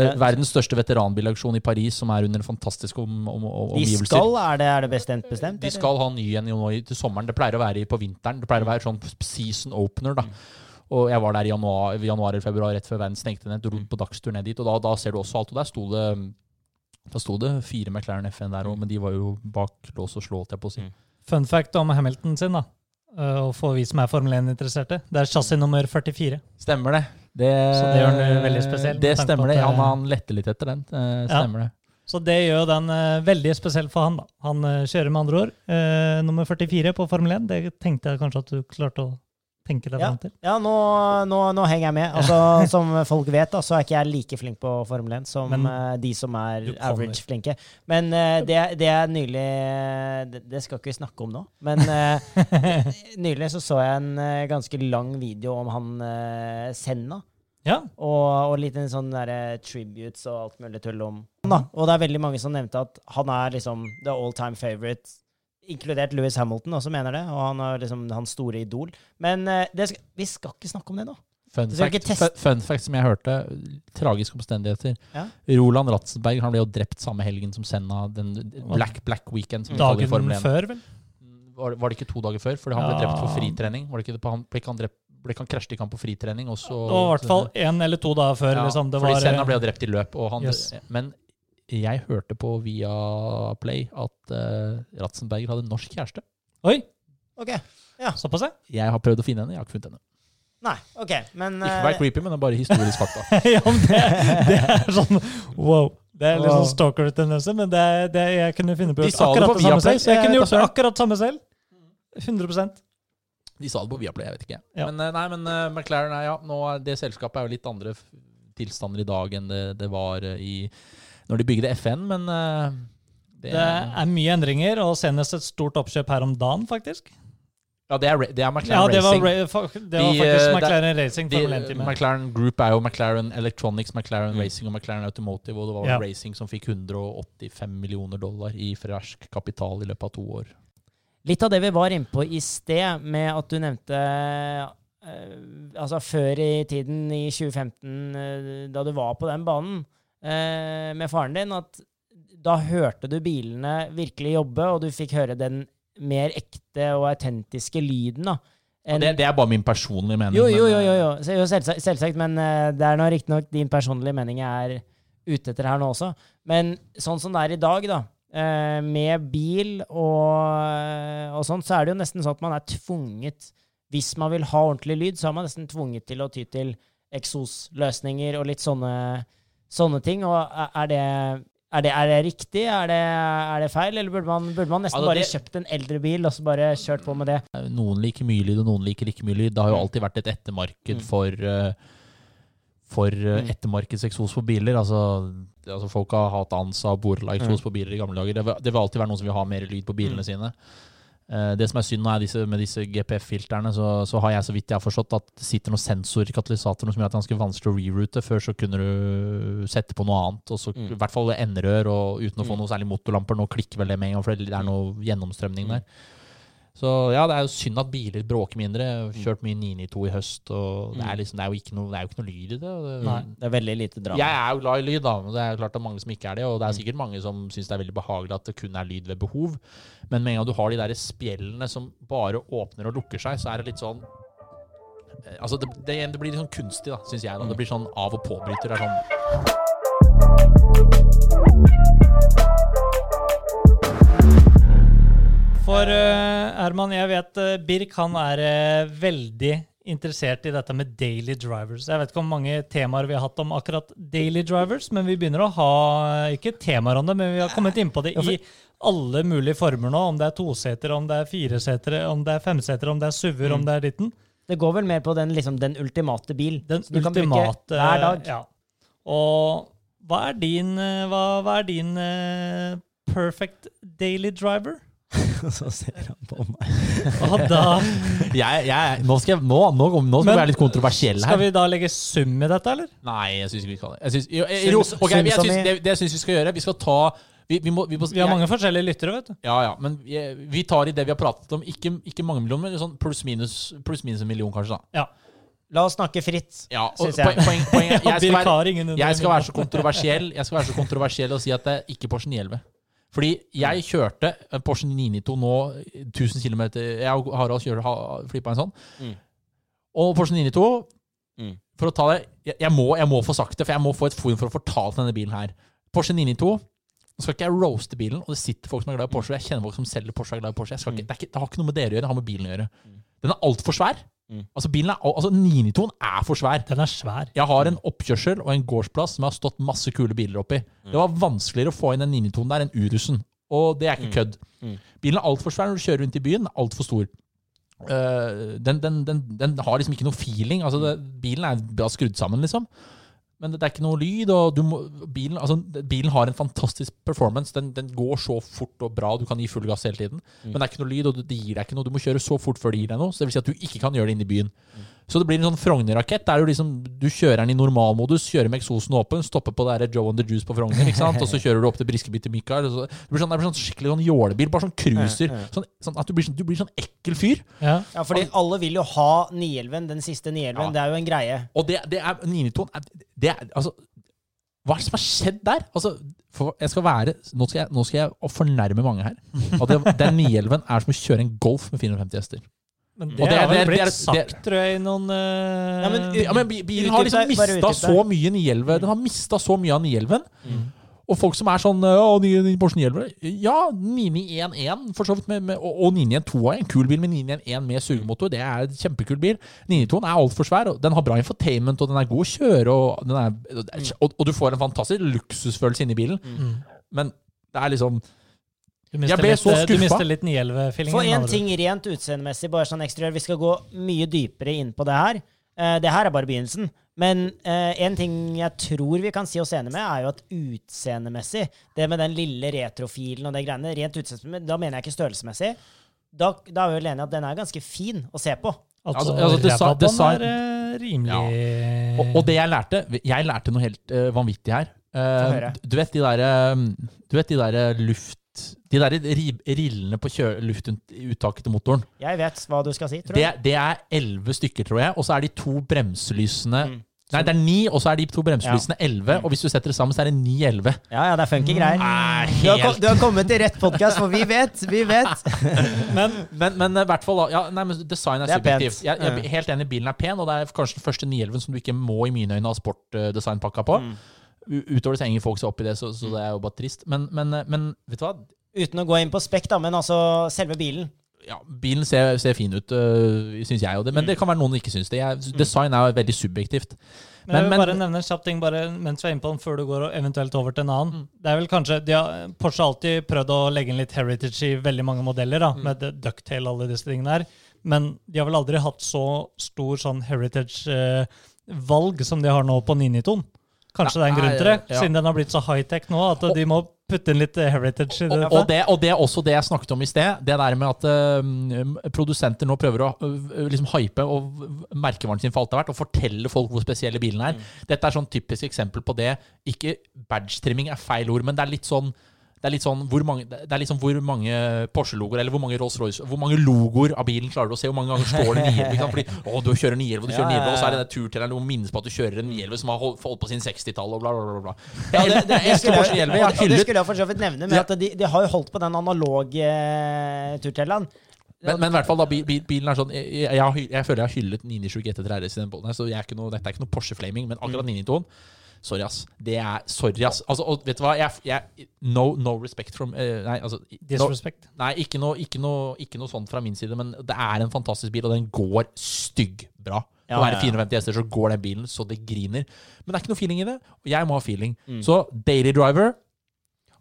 eh, verdens største veteranbilaksjon i Paris, som er under fantastiske om, om, om, De skal, er det, er det bestemt bestemt? De skal ha ny en i- til sommeren. Det pleier å være på vinteren. Det pleier å være sånn season opener. da. Og jeg var der i januar, januar eller februar rett før verden stengte ned. Dro på dagstur ned dit, og da, da ser du også alt. Og der sto det da sto det fire McLaren FN der òg, men de var jo bak lås og slå, holdt jeg på å si. Mm. Fun fact om Hamilton sin, da. Eh, Og for vi som er Formel 1-interesserte. Det er chassis nummer 44. Stemmer det. det Så det gjør den veldig spesiell, Det stemmer det. Han, det- han lette litt etter den. Stemmer Stemmer det. Så det gjør den eh, veldig spesiell for han. da. Han eh, kjører med andre ord eh, nummer 44 på Formel 1. Det tenkte jeg kanskje at du klarte å tenke deg Ja. fram til. Ja, nå, nå, nå henger jeg med. Altså, som folk vet, da, så er ikke jeg like flink på Formel 1 som Men uh, de som er average flinke. Men uh, det, det er nylig det, det skal ikke vi snakke om nå. Men uh, nylig så så jeg en ganske lang video om han Senna. Ja, Og, og litt en sånn derre tributes og alt mulig tull om da. Og det er veldig mange som nevnte at han er liksom the all time favorite, inkludert Louis Hamilton også mener det, og han er liksom hans store idol. Men eh, det skal, vi skal ikke snakke om det nå. Fun fact, fun fact som jeg hørte, tragiske omstendigheter. Ja. Roland Ratzenberg han ble jo drept samme helgen som Senna, den Black, Black Weekend. som i dagen Formel 1. før, vel? Var, var det ikke to dager før? Fordi han ble Ja. drept for fritrening. Var det ikke det på han, ble ikke han drept, ble ikke han krasjet ikke han på fritrening? Og så, Det var i hvert fall én eller to dager før. ja, liksom. Det fordi var, Senna ble jo drept i løp. Og han, Yes. Men jeg hørte på via Play at uh, Ratzenberger hadde norsk kjæreste. Oi, Ok. såpass, ja. Jeg har prøvd å finne henne, jeg har ikke funnet henne. Nei, ok, men Ikke vær eh, være creepy, men det er bare historisk fakta. ja men det, det er sånn wow. Det er litt sånn stalker-tendens, men det, det, jeg kunne finne på å gjøre akkurat det samme selv. Så jeg kunne gjort det akkurat samme selv. 100% De sa det på Viaplay, jeg vet ikke. Ja. Men, eh, nei, men uh, McLaren er, ja, nå er det selskapet er jo litt andre tilstander i dag enn det, det var eh, i når de bygde FN, men eh, det, Det er mye endringer, og senest et stort oppkjøp her om dagen, faktisk. Ja, det er, det er Ja, McLaren det var, Racing. ra det var faktisk de, McLaren Racing De, Formel 1-teamet. McLaren Group er jo McLaren Electronics, McLaren Mm. Racing og McLaren Automotive, og det var Ja. Racing som fikk 185 millioner dollar i fersk kapital i løpet av to år. Litt av det vi var inne på i sted, med at du nevnte eh, Altså før i tiden, i 2015, eh, da du var på den banen eh, med faren din, at da hørte du bilene virkelig jobbe, og du fikk høre den mer ekte og autentiske lyden. da. En, det, det er bare min personlige mening. jo, jo, jo, jo, eh, jo. Selvsagt, selvsagt, men eh, det er riktignok din personlige mening jeg er ute etter her nå også. Men sånn som det er i dag, da, eh, med bil og, og sånn, så er det jo nesten sånn at man er tvunget Hvis man vil ha ordentlig lyd, så er man nesten tvunget til å ty til eksosløsninger og litt sånne, sånne ting. Og er- det er det, er det riktig? Er det, er det feil? Eller burde man, burde man nesten Altså, bare kjøpt en eldre bil og så bare kjørt på med det? Noen liker mye lyd, og noen liker ikke mye lyd. Det har jo alltid vært et ettermarked Mm. for, eh, for eh, Mm. ettermarkedseksos på biler. Altså, altså Folk har hatt ANSA og Borla-eksos på biler i gamle dager. Det vil alltid være noen som vil ha mer lyd på bilene Mm. sine. Eh, det som er synd er disse, med disse GPF-filterne, så, så har jeg så vidt jeg har forstått at det sitter noen sensorer i katalysatoren som gjør at det er ganske vanskelig å reroute. Før så kunne du sette på noe annet, og så, Mm. i hvert fall enderør, og uten å få Mm. noe særlig motorlamper. Nå klikker vel det med en gang, for det er noe gjennomstrømning der. Så ja, det er jo synd at biler bråker mindre. Jeg har kjørt mye 992 i høst, og det er, liksom, det er, noe, det er jo ikke noe lyd i det. det Nei. Det er veldig lite drama. jeg er jo glad i lyd, da. men Det er jo klart at mange som ikke er det. Og det er sikkert mange som syns det er veldig behagelig at det kun er lyd ved behov. Men med en gang du har de der spjellene som bare åpner og lukker seg, så er det litt sånn eh, Altså, det, det, det blir litt sånn kunstig, da, syns jeg. Da. Det blir sånn av- og påbryter. Det er sånn For uh, Herman, jeg vet uh, Birk han er uh, veldig interessert i dette med daily drivers. Jeg vet ikke hvor mange temaer vi har hatt om akkurat daily drivers, men vi begynner å ha eh, ikke temaer om det, men vi har kommet inn på det i alle mulige former nå. Om det er tosetere, om det er firesetere, om det er femsetere, om det er SUV-er, om det er ditten. Det går vel mer på den, liksom, den ultimate bil. Den du ultimate, kan bruke hver dag. Ja. Og hva er din, eh, hva, hva er din eh, perfect daily driver? så ser han på meg. Hva da jeg, jeg, nå, skal jeg, nå, nå, nå skal vi være litt kontroversielle skal vi da legge sum i dette, eller? Nei, jeg syns ikke vi skal det. Syns, jo, jo, okay, jeg i- det, det syns vi skal gjøre Vi skal ta Vi, vi, må, vi, må, Vi har mange forskjellige lyttere, vet du. Ja, ja, men vi, tar i det vi har pratet om. Ikke, ikke mange millioner, men sånn pluss-minus plus minus en million, kanskje. da. La oss snakke fritt. Ja, syns Synes jeg. poeng, poeng, poeng, jeg, skal være, jeg skal være så kontroversiell Jeg skal være så kontroversiell og si at det er ikke Porsche 911. Fordi jeg kjørte en Porsche 992 nå 1000 km Jeg og Harald kjører flippa en sånn. Mm. Og Porsche 992 Mm. For å ta det jeg, jeg, må, jeg må få sagt det, for jeg må få et forum for å fortale denne bilen her. Porsche 992 Nå skal ikke jeg roaste bilen, og det sitter folk som er glad i Porsche. og Jeg kjenner folk som selger Porsche og er glad i Porsche. Jeg skal ikke, det, er ikke, det har ikke noe med dere å gjøre, det har med bilen å gjøre. Den er altfor svær. Mm. Altså, bilen er, altså 992 er for svær. Den er svær. Jeg har en oppkjørsel og en gårdsplass som jeg har stått masse kule biler oppi. Det var vanskeligere å få inn en 992 der enn Urusen. Og det er ikke kødd. Mm. Bilen er altfor svær når du kjører rundt i byen. Altfor stor. Uh, den, den, den, den har liksom ikke noe feeling. Altså det, bilen er bra skrudd sammen, liksom. Men det, er ikke noe lyd. og du må, bilen, altså, bilen har en fantastisk performance. Den, den går så fort og bra. Du kan gi full gass hele tiden. Men det er ikke noe lyd, og det gir deg ikke noe. Du må kjøre så fort før det gir deg noe. Så det vil si at du ikke kan gjøre det inne i byen. Så det blir en sånn Frogner-rakett. der Du liksom, du kjører den i normalmodus, kjører med eksosen åpen, stopper på det der Joe and the Juice på Frogner, ikke sant? og så kjører du opp til Briskeby til Mikael. og Så, det, blir sånn, det blir sånn skikkelig sånn jålebil. Bare sånn cruiser. Sånn, sånn at du blir, sånn, du blir sånn ekkel fyr. Ja. Ja, fordi alle vil jo ha 911, den siste 911. Ja. Det er jo en greie. Og det, det er 992 er, det er, altså, Hva er det som har skjedd der? Altså, for jeg skal være, nå skal jeg, nå skal jeg fornærme mange her. Og det, den 911 er som å kjøre en Golf med 450 hester. Men det, det- det- blitt det er- sagt, det- tror jeg, i noen uh, Ja, men Ja, men Bilen har liksom mista så mye 911. Den har mista så mye av 911. Mm. Og folk som er sånn Å, ny- ny Porsche 911 Ja, 9911 for så vidt. Med, med, og og 912 er en kul bil med 911 med sugemotor. Det er en kjempekul bil. 992 er altfor svær. og Den har bra infotainment, og den er god å kjøre. Og, den er, og, og du får en fantastisk luksusfølelse inni bilen. Mm. Men det er liksom Du mister Jeg ble litt, så eh, Du mister litt 911-feelingen. Få én ting rent utseendemessig, bare sånn eksteriør. Vi skal gå mye dypere inn på det her. Uh, det her er bare begynnelsen. Men uh, en ting jeg tror vi kan si oss enige med, er jo at utseendemessig, det med den lille retrofilen og det greiene, rent utseendemessig, da mener jeg ikke størrelsesmessig. Da, da er vi vel enige at den er ganske fin å se på. Altså, Altså- altså, design- er rimelig Og, og det jeg lærte Jeg lærte noe helt uh, vanvittig her. Uh, du vet de der, du vet de der luft... De der rillene på luftuttaket til motoren. Jeg vet hva du skal si, tror jeg. det er elleve stykker, tror jeg. Og så er de to bremselysene Mm. Nei, det er ni, og så er de to bremselysene elleve. Og hvis du setter det sammen, så er det ni-elleve. Ja, ja, det er funky greier. Er Du har, kom, du har kommet til rett podkast, for vi vet! Vi vet! Men Men, men i hvert fall ja, nei, men design er, Det er subjektivt. Jeg, jeg er helt enig, bilen er pen, og det er kanskje den første 911 som du ikke må i mine øyne ha sportdesignpakka på. Mm. Utover det så henger folk seg opp i det, så, så det er jo bare trist. Men, men, men vet du hva? Uten å gå inn på spekk, da, men altså selve bilen. Ja, bilen ser, ser fin ut, øh, syns jeg. jo det, men det kan være noen som ikke syns det. Jeg, design er jo veldig subjektivt. Men jeg vil bare nevne en kjapp ting bare mens vi er inne på den, før du går og eventuelt over til en annen. Mm. Det er vel kanskje, de har, Porsche har alltid prøvd å legge inn litt heritage i veldig mange modeller, da, Mm. med ducktail ducktail alle disse tingene her. Men de har vel aldri hatt så stor sånn heritage-valg som de har nå på 992. Kanskje det er en grunn til det, Ja. siden den har blitt så high-tech nå at de må putte inn litt heritage i det. og, det, og det er også det jeg snakket om i sted. Det der med at øh, produsenter nå prøver å uh, liksom hype og merkevaren sin for alt det har vært, og fortelle folk hvor spesielle bilene er. Dette er sånn typisk eksempel på det. Ikke badge-trimming er feil ord, men det er litt sånn det er litt sånn hvor mange, det er liksom hvor mange Porsche-logoer eller hvor mange Rolls-Royce Hvor mange logoer av bilen klarer du å se? Hvor mange ganger står det 911? ikke? Fordi å, du kjører 911, og du kjører Ja, ja, 911, og så er det den turtelleren hvor minnes på at du kjører en 911 som har holdt, holdt på sin 60-tall, og bla, bla, bla. bla. Ja, det, det, Jeg elsker skulle Porsche jeg- 911. Jeg og det skulle jeg for så vidt nevne, med Ja. at de, de har jo holdt på den analoge uh, turtelleren. Men, men i hvert fall da, bil, bil, bilen er sånn jeg, jeg, jeg føler jeg har hyllet 997 GT3 RS i den båten her, så jeg er noe, dette er ikke noe Porsche-flaming, men akkurat 992 Sorry, ass. Det er Sorry, ass. Altså, og vet du hva? Jeg, jeg, no, no respect from uh, Nei, altså no, Nei, ikke noe, ikke, noe, ikke noe sånt fra min side, men det er en fantastisk bil, og den går styggbra. Ja, Å være ja, ja. 450 hester, så går den bilen så det griner. Men det er ikke noe feeling i det, og jeg må ha feeling. Mm. Så Daily Driver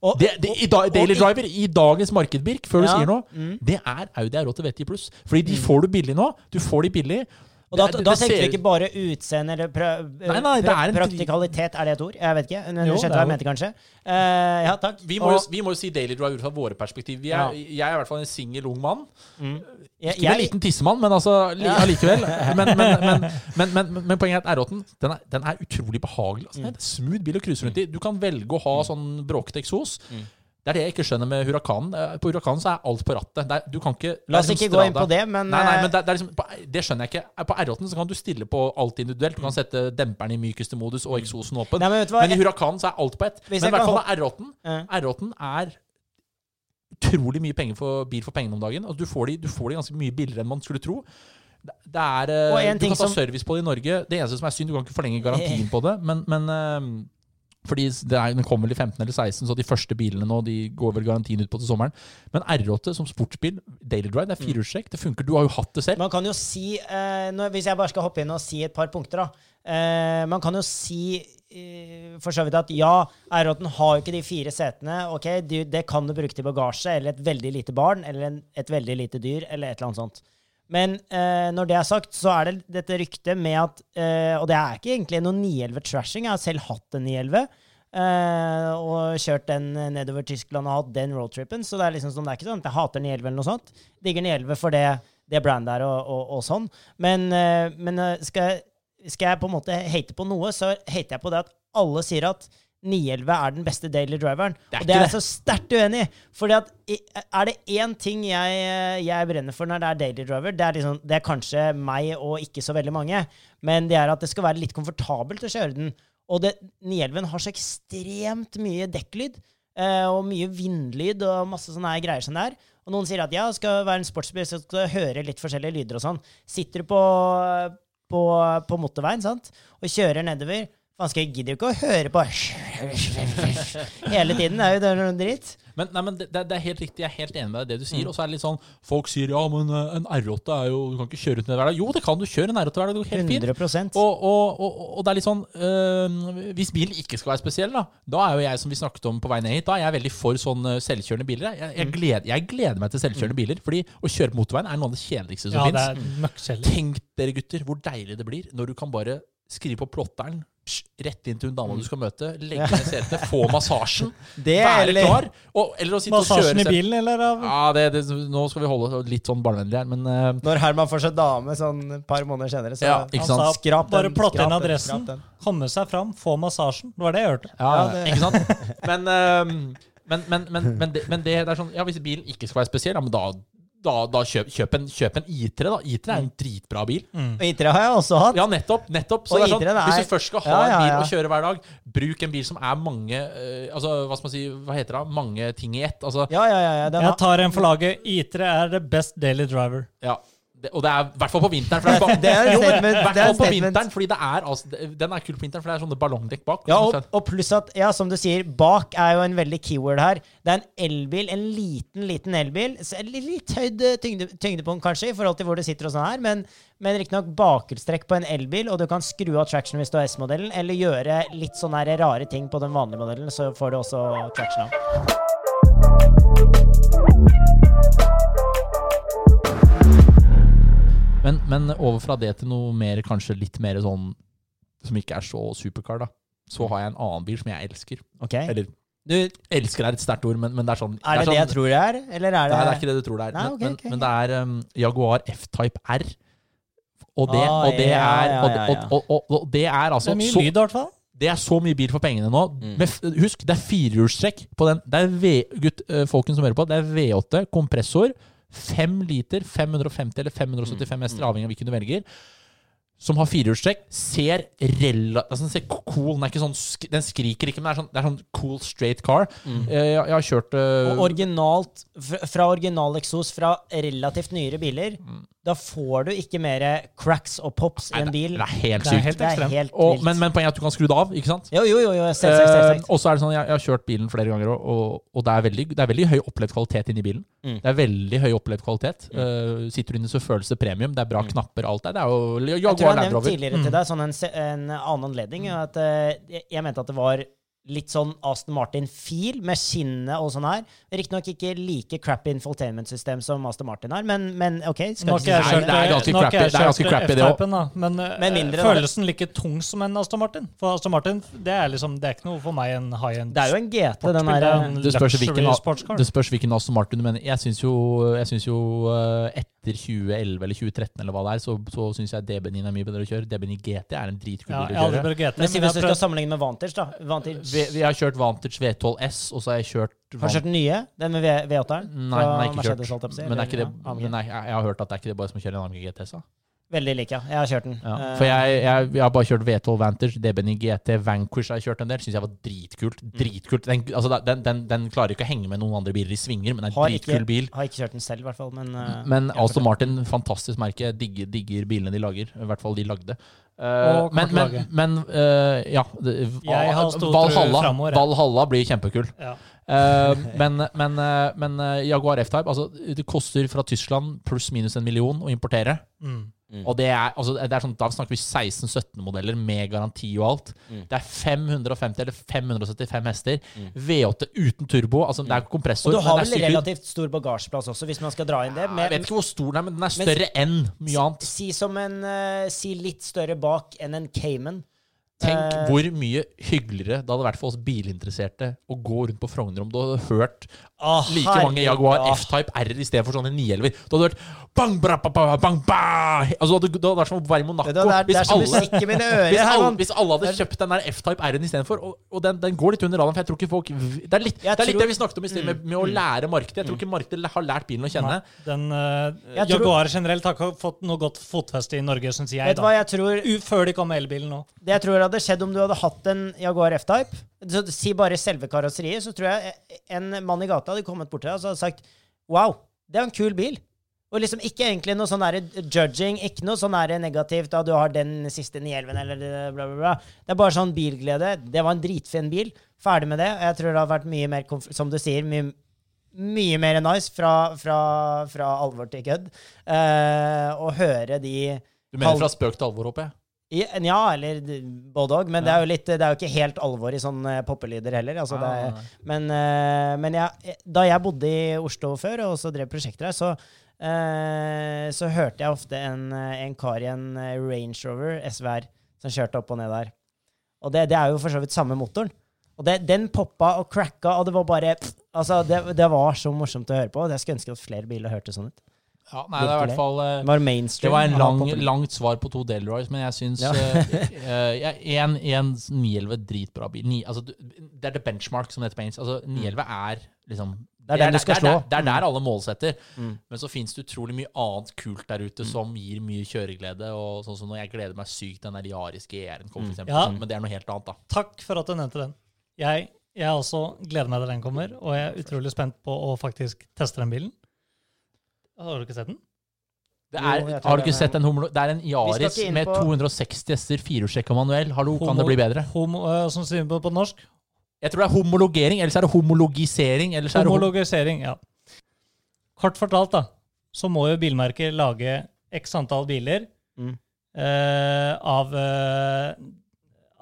Og, det, det, i da, Daily og- Driver i dagens marked, Birk, før du sier noe, mm. det er Audi R8 VT pluss. Fordi de får du billig nå. Du får de billig. Og da, Det- det- da tenker ser- vi ikke bare utseende eller pra, Nei, nei, pra, er praktikalitet. Er det et ord? Jeg vet ikke. Men Jo, skjønte hva jeg mente, kanskje? Uh, ja, takk. Vi må, jo, Og- vi må jo si Daily Drive ut fra våre perspektiv. Vi er, Ja. Jeg er i hvert fall en singel ung mann. mm. jeg, Ikke jeg, liten tissemann, men altså li, Ja. allikevel. Men, men, men, men, men, men poenget er at R8-en den er, den er utrolig behagelig. Altså, Mm. Det er en smooth bil å cruise rundt i. Du kan velge å ha sånn bråkete eksos. Mm. Det er det jeg ikke skjønner med Hurrakanen. Eh, På Hurrakanen så er alt på rattet. Er, du kan ikke La oss er ikke liksom gå inn på det, men, Nei, nei, eh, men det, det, er liksom, på, det skjønner jeg ikke. På R8 så kan du stille på alt individuelt. Du kan sette demperen i mykeste modus og eksosen åpen. Nei, men? Men i Hurrakanen så er alt på ett. Men i hvert fall R8-en R8 er utrolig mye for bil for pengene om dagen. Altså, du, får de, du får de ganske mye billigere enn man skulle tro. Det, er, eh, du kan ta som- service på det i Norge. Det eneste som er synd, du kan ikke forlenge garantien på det. Men, men eh, fordi det er, Den kommer vel i 15 eller 16, så de første bilene nå de går vel garantien ut på til sommeren. Men R8 som sportsbil, daily drive, det er Mm. firehjulstrekk. Det funker. Du har jo hatt det selv. Man kan jo si, eh, når, hvis jeg bare skal hoppe inn og si et par punkter, da. Eh, man kan jo si eh, for så vidt at ja, R8 har jo ikke de fire setene. ok, du, Det kan du bruke til bagasje eller et veldig lite barn eller en, et veldig lite dyr eller et eller annet sånt. Men eh, når det er sagt, så er det dette ryktet med at eh, Og det er ikke egentlig noe 911 trashing. Jeg har selv hatt en 911. eh, og kjørt den nedover Tyskland og hatt den roadtrippen. Så det er liksom sånn, det er ikke sånn at jeg hater 911 eller noe sånt. Digger 911 for det, det brandet der og, og, og sånn. Men, eh, men eh, skal, skal jeg på en måte hate på noe, så hater jeg på det at alle sier at 911 er den beste daily driveren. Det og det er jeg så sterkt uenig i. Fordi at er det én ting jeg, jeg brenner for når det er daily driver, det er, liksom, det er kanskje meg og ikke så veldig mange, men det er at det skal være litt komfortabelt å kjøre den. Og det, 911 har så ekstremt mye dekklyd. eh, og mye vindlyd og masse sånne greier som det er. Og noen sier at ja, skal være en sportsbil, så skal du høre litt forskjellige lyder og sånn. Sitter du på, på, på motorveien sant? og kjører nedover Faen, skal jeg gidder jo ikke å høre på hele tiden. Det er jo noe dritt. Men, nei, men det, det er helt riktig, jeg er helt enig med deg i det du Mm. sier. Og så er det litt sånn Folk sier ja, men eh, en R8 er jo Du kan ikke kjøre ut med hver dag. Jo, det kan du. Kjøre en R8 hver dag. Det går helt fint. 100 Og, og, og, og det er litt sånn øh, Hvis bilen ikke skal være spesiell, da Da er jo jeg, som vi snakket om på vei ned hit, da er jeg veldig for sånn øh, selvkjørende biler. Jeg, Mm. jeg, gleder, jeg gleder meg til selvkjørende biler. Fordi å kjøre på motorveien er noe av det kjedeligste som Ja, det møkkjedelig. Tenk dere, gutter, hvor deilig det blir når du kan bare skrive på plotteren, rett inn til hun dama du skal møte, legge ned setene, få massasjen, Det være eller- klar. Og, eller å sitte og kjøre Massasjen i bilen, eller av Ja, det, det, nå skal vi holde litt sånn barnevennlig her, men uh, Når Herman får seg dame sånn et par måneder senere, så Ja, ikke sant? Han sa skrap den. bare plotte inn adressen, den. komme seg fram, få massasjen. Det var det jeg hørte. Ja, Ja, det- ikke sant? Men, uh, men, men, men, men, det, men det, det er sånn Ja, hvis bilen ikke skal være spesiell, ja, men da, da, da kjøp, kjøp, en, kjøp en I3, da. I3 er en dritbra bil. Mm. Og I3 har jeg også hatt. Ja, nettopp. nettopp. Så Og det er sånn, I3 er- Hvis du først skal ha Ja, ja, en bil ja. å kjøre hver dag, bruk en bil som er mange øh, Altså, hva skal man si, hva heter det? Mange ting i ett. Altså, Ja, ja, ja. ja den Jeg tar en for laget. I3 er the best daily driver. ja. Det, og det er i hvert fall på vinteren. For det er, ba- Det er et Jo, men hvert det er fall et på vinteren, fordi det er, altså, den er kul på vinteren, for det er sånne ballongdekk bak. ja, og, og pluss at, ja, som du sier, bak er jo en veldig keyword her. Det er en elbil, en liten, liten elbil. Litt høyd eh, tyngde, tyngdepunkt kanskje, i forhold til hvor du sitter og sånn her, men, men riktignok bakhjulstrekk på en elbil, og du kan skru av traction hvis du har S-modellen, eller gjøre litt sånne rare ting på den vanlige modellen, så får du også traction av. Men, over fra det til noe mer, kanskje litt mer sånn Som ikke er så supercar, da. Så har jeg en annen bil som jeg elsker. Ok? Eller Du, elsker er et sterkt ord, men, men det er sånn er det det sånn, jeg tror det er, eller er det Nei, det er ikke det du tror det er. Nei, men, ok, men, men det er um, Jaguar F-Type R. Og det, Ah, og det er og, det er Det altså er mye så, lyd, i hvert fall. Det er så mye bil for pengene nå. Mm. Men husk, det er firehjulstrekk på den. Det er v, gutt, eh, folken som hører på, det er V8 kompressor. 5 liter, 550 eller 575 hester, avhengig av hvilken du velger. Som har firehjulstrekk. Ser rela... Altså, den ser cool Den er ikke sånn Den skriker ikke, men det er sånn, det er sånn cool straight car. Mm. Eh, Jeg, jeg har kjørt uh, Og originalt, fra, fra original eksos fra relativt nyere biler, da får du ikke mer cracks og pops i en bil. det er helt Det er sykt. helt Det er ekstremt. helt Og, men, men poenget er at du kan skru det av, ikke sant? jo, jo, jo, jo selvsagt. Eh, og så er det sånn, jeg, jeg har kjørt bilen flere ganger, og, og, det, er veldig, det er veldig høy opplevd kvalitet inni bilen. Mm. Det er veldig høy opplevd kvalitet. Eh, sitter du inne, så føles det premium. Det er bra knapper, alt der. Det er jo Jeg tror jeg Jaguar har nevnt tidligere til deg sånn en, en annen anledning at uh, jeg, jeg mente at det var litt sånn Aston Martin-feel, med skinnet og sånn her. Riktignok ikke like crappy infotainment-system som Aston Martin har, men, men OK. Skal ikke si det er ganske crappy. Det er ganske crappy, det F-typen. Men, eh, Men mindre, følelsen like tung som en Aston Martin? For Aston Martin det er liksom, det er ikke noe for meg en high-end Det er jo en GT, den sportsbil. Det der Det spørs hvilken, det spørs hvilken Aston Martin du mener. Jeg syns jo, jeg synes jo eh, etter 2011 eller 2013 eller hva det er, så, så syns jeg DB9 er mye bedre å kjøre. DB9 GT er en dritkul bil å kjøre. prøvd GT, Men si men hvis du skal sammenligne med Vantage, da. Vantage Vi, vi har kjørt Vantage V12 S, og så har jeg kjørt Har du kjørt den nye? Den med V- V8-eren? Nei, den har jeg ikke Mercedes, kjørt. holdt jeg på å si, Men det, men jeg, jeg har hørt at det er ikke det bare som kjører en AMG GT, så. Veldig lik, ja. Jeg har kjørt den. Ja. Eh, For jeg, jeg, jeg har bare kjørt V12 Vantage, DB9 GT, Vanquish har jeg kjørt en del. Syns jeg var dritkult. Mm. Dritkult. Den, altså, den, den, den klarer ikke å henge med noen andre biler i svinger, men det er en Har ikke- dritkul bil. Har ikke kjørt den selv, i hvert fall. Men, eh, Men Aston Martin, fantastisk merke. Digger, digger bilene de lager. I hvert fall de lagde. Eh, Og men men, men uh, ja Jeg har stor tro Valhalla. Valhalla blir kjempekul. Ja. uh, men men, men eh, Jaguar F-Type altså, Det koster fra Tyskland pluss minus en million å importere. Mm. Mm. Og det er, altså, det er sånn, Da snakker vi 16-17-modeller med garanti og alt. Mm. Det er 550 eller 575 hester. Mm. V8 uten turbo. altså Det er kompressor. Og du har men vel det er relativt stor bagasjeplass også, hvis man skal dra inn det. Jeg vet ikke hvor stor den er, men den er Men- større enn mye annet. si som en uh, Si litt større bak enn en Cayman. Tenk Eh, hvor mye hyggeligere det hadde vært for oss bilinteresserte å gå rundt på Frogner om du hadde hørt Å, like mange Jaguar herregud. F-Type R i stedet for sånne 911. Du hadde hørt bang, bra, ba, ba, bang, ba. Altså, det hadde vært som å være i Monaco. Det, det, er, det er som musikk i mine ører. hvis, alle, hvis alle hadde kjøpt den der F-Type R-en istedenfor, og, og den, den går litt under radaren, for jeg tror ikke folk Det er litt, det, er litt tror- det vi snakket om i sted, med, med å lære markedet. Jeg tror ikke markedet har lært bilen å kjenne. Nei, Den uh, Jaguar generelt har ikke fått noe godt fotfeste i Norge, syns jeg. Vet du hva jeg tror Før de kom med elbilen nå. Det jeg tror hadde skjedd om du hadde hatt en Jaguar F-Type Si bare selve karosseriet, så tror jeg en mann i gata hadde kommet bort til deg og så hadde sagt Wow, det er en kul bil. Og liksom ikke egentlig noe sånn judging, ikke noe sånn negativt da du har den siste 911 eller bla, bla, bla. Det er bare sånn bilglede. Det var en dritfin bil. Ferdig med det. Og jeg tror det hadde vært mye mer, som du sier, mye, mye mer nice fra, fra, fra alvor til kødd. uh, å høre de Du mener fra spøk til alvor, håper jeg? Ja, eller både òg. Men det, er jo litt, det er jo ikke helt alvor i sånne poppelyder heller. Altså det, Ah, er- men eh, men jeg, da jeg bodde i Oslo før, og også drev prosjekter her, så, eh, så hørte jeg ofte en, en kar i en eh, Range Rover SVR som kjørte opp og ned der. Og det, det er jo for så vidt samme motoren. Og det, den poppa og cracka, og det var bare Altså, det, det var så morsomt å høre på. Jeg skulle ønske at flere biler hørtes sånn ut. Ja, nei, det er i hvert fall eh, Det var mainstream. Det var en lang, langt svar på to Delroys, men jeg syns Ja. En 911 dritbra bil. Ni, altså, det er the benchmark, som det heter på engelsk. Altså, 911 er liksom Det er den du skal det er. Det er der alle målsetter. Mm. Men så fins det utrolig mye annet kult der ute som gir mye kjøreglede. Og sånn som når jeg gleder meg sykt den der GR-en kom, for eksempel. Ja. Men det er noe helt annet, da. Takk for at du nevnte den. Jeg, jeg også gleder meg til den kommer, og jeg er utrolig spent på å faktisk teste den bilen. Har du ikke sett den? Det er, jo, har du ikke sett en homolo... Det er en Yaris med på- 260 hester, firehjulstrekk og manuell. Hallo, kan det bli bedre? Homo, uh, som sier på, på norsk? Jeg tror det er homologering, eller så er det homologisering. Eller så er det hom Homologisering, ja. Kort fortalt, da, så må jo bilmerker lage x antall biler Mm. uh, av, uh,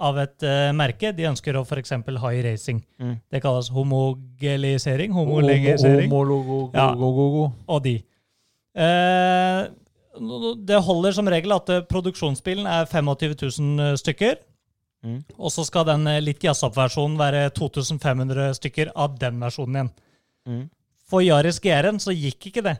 av et merke. De ønsker å f.eks. i racing. Mm. Det kalles homogelisering. Homolegisering. Homo, Ja. go- go- go. og de. Eh, det holder som regel at eh, produksjonsbilen er 25 000 stykker. Mm. Og så skal den eh, litt jazza opp-versjonen være 2500 stykker av den versjonen igjen. Mm. For Yaris GR-en så gikk ikke det.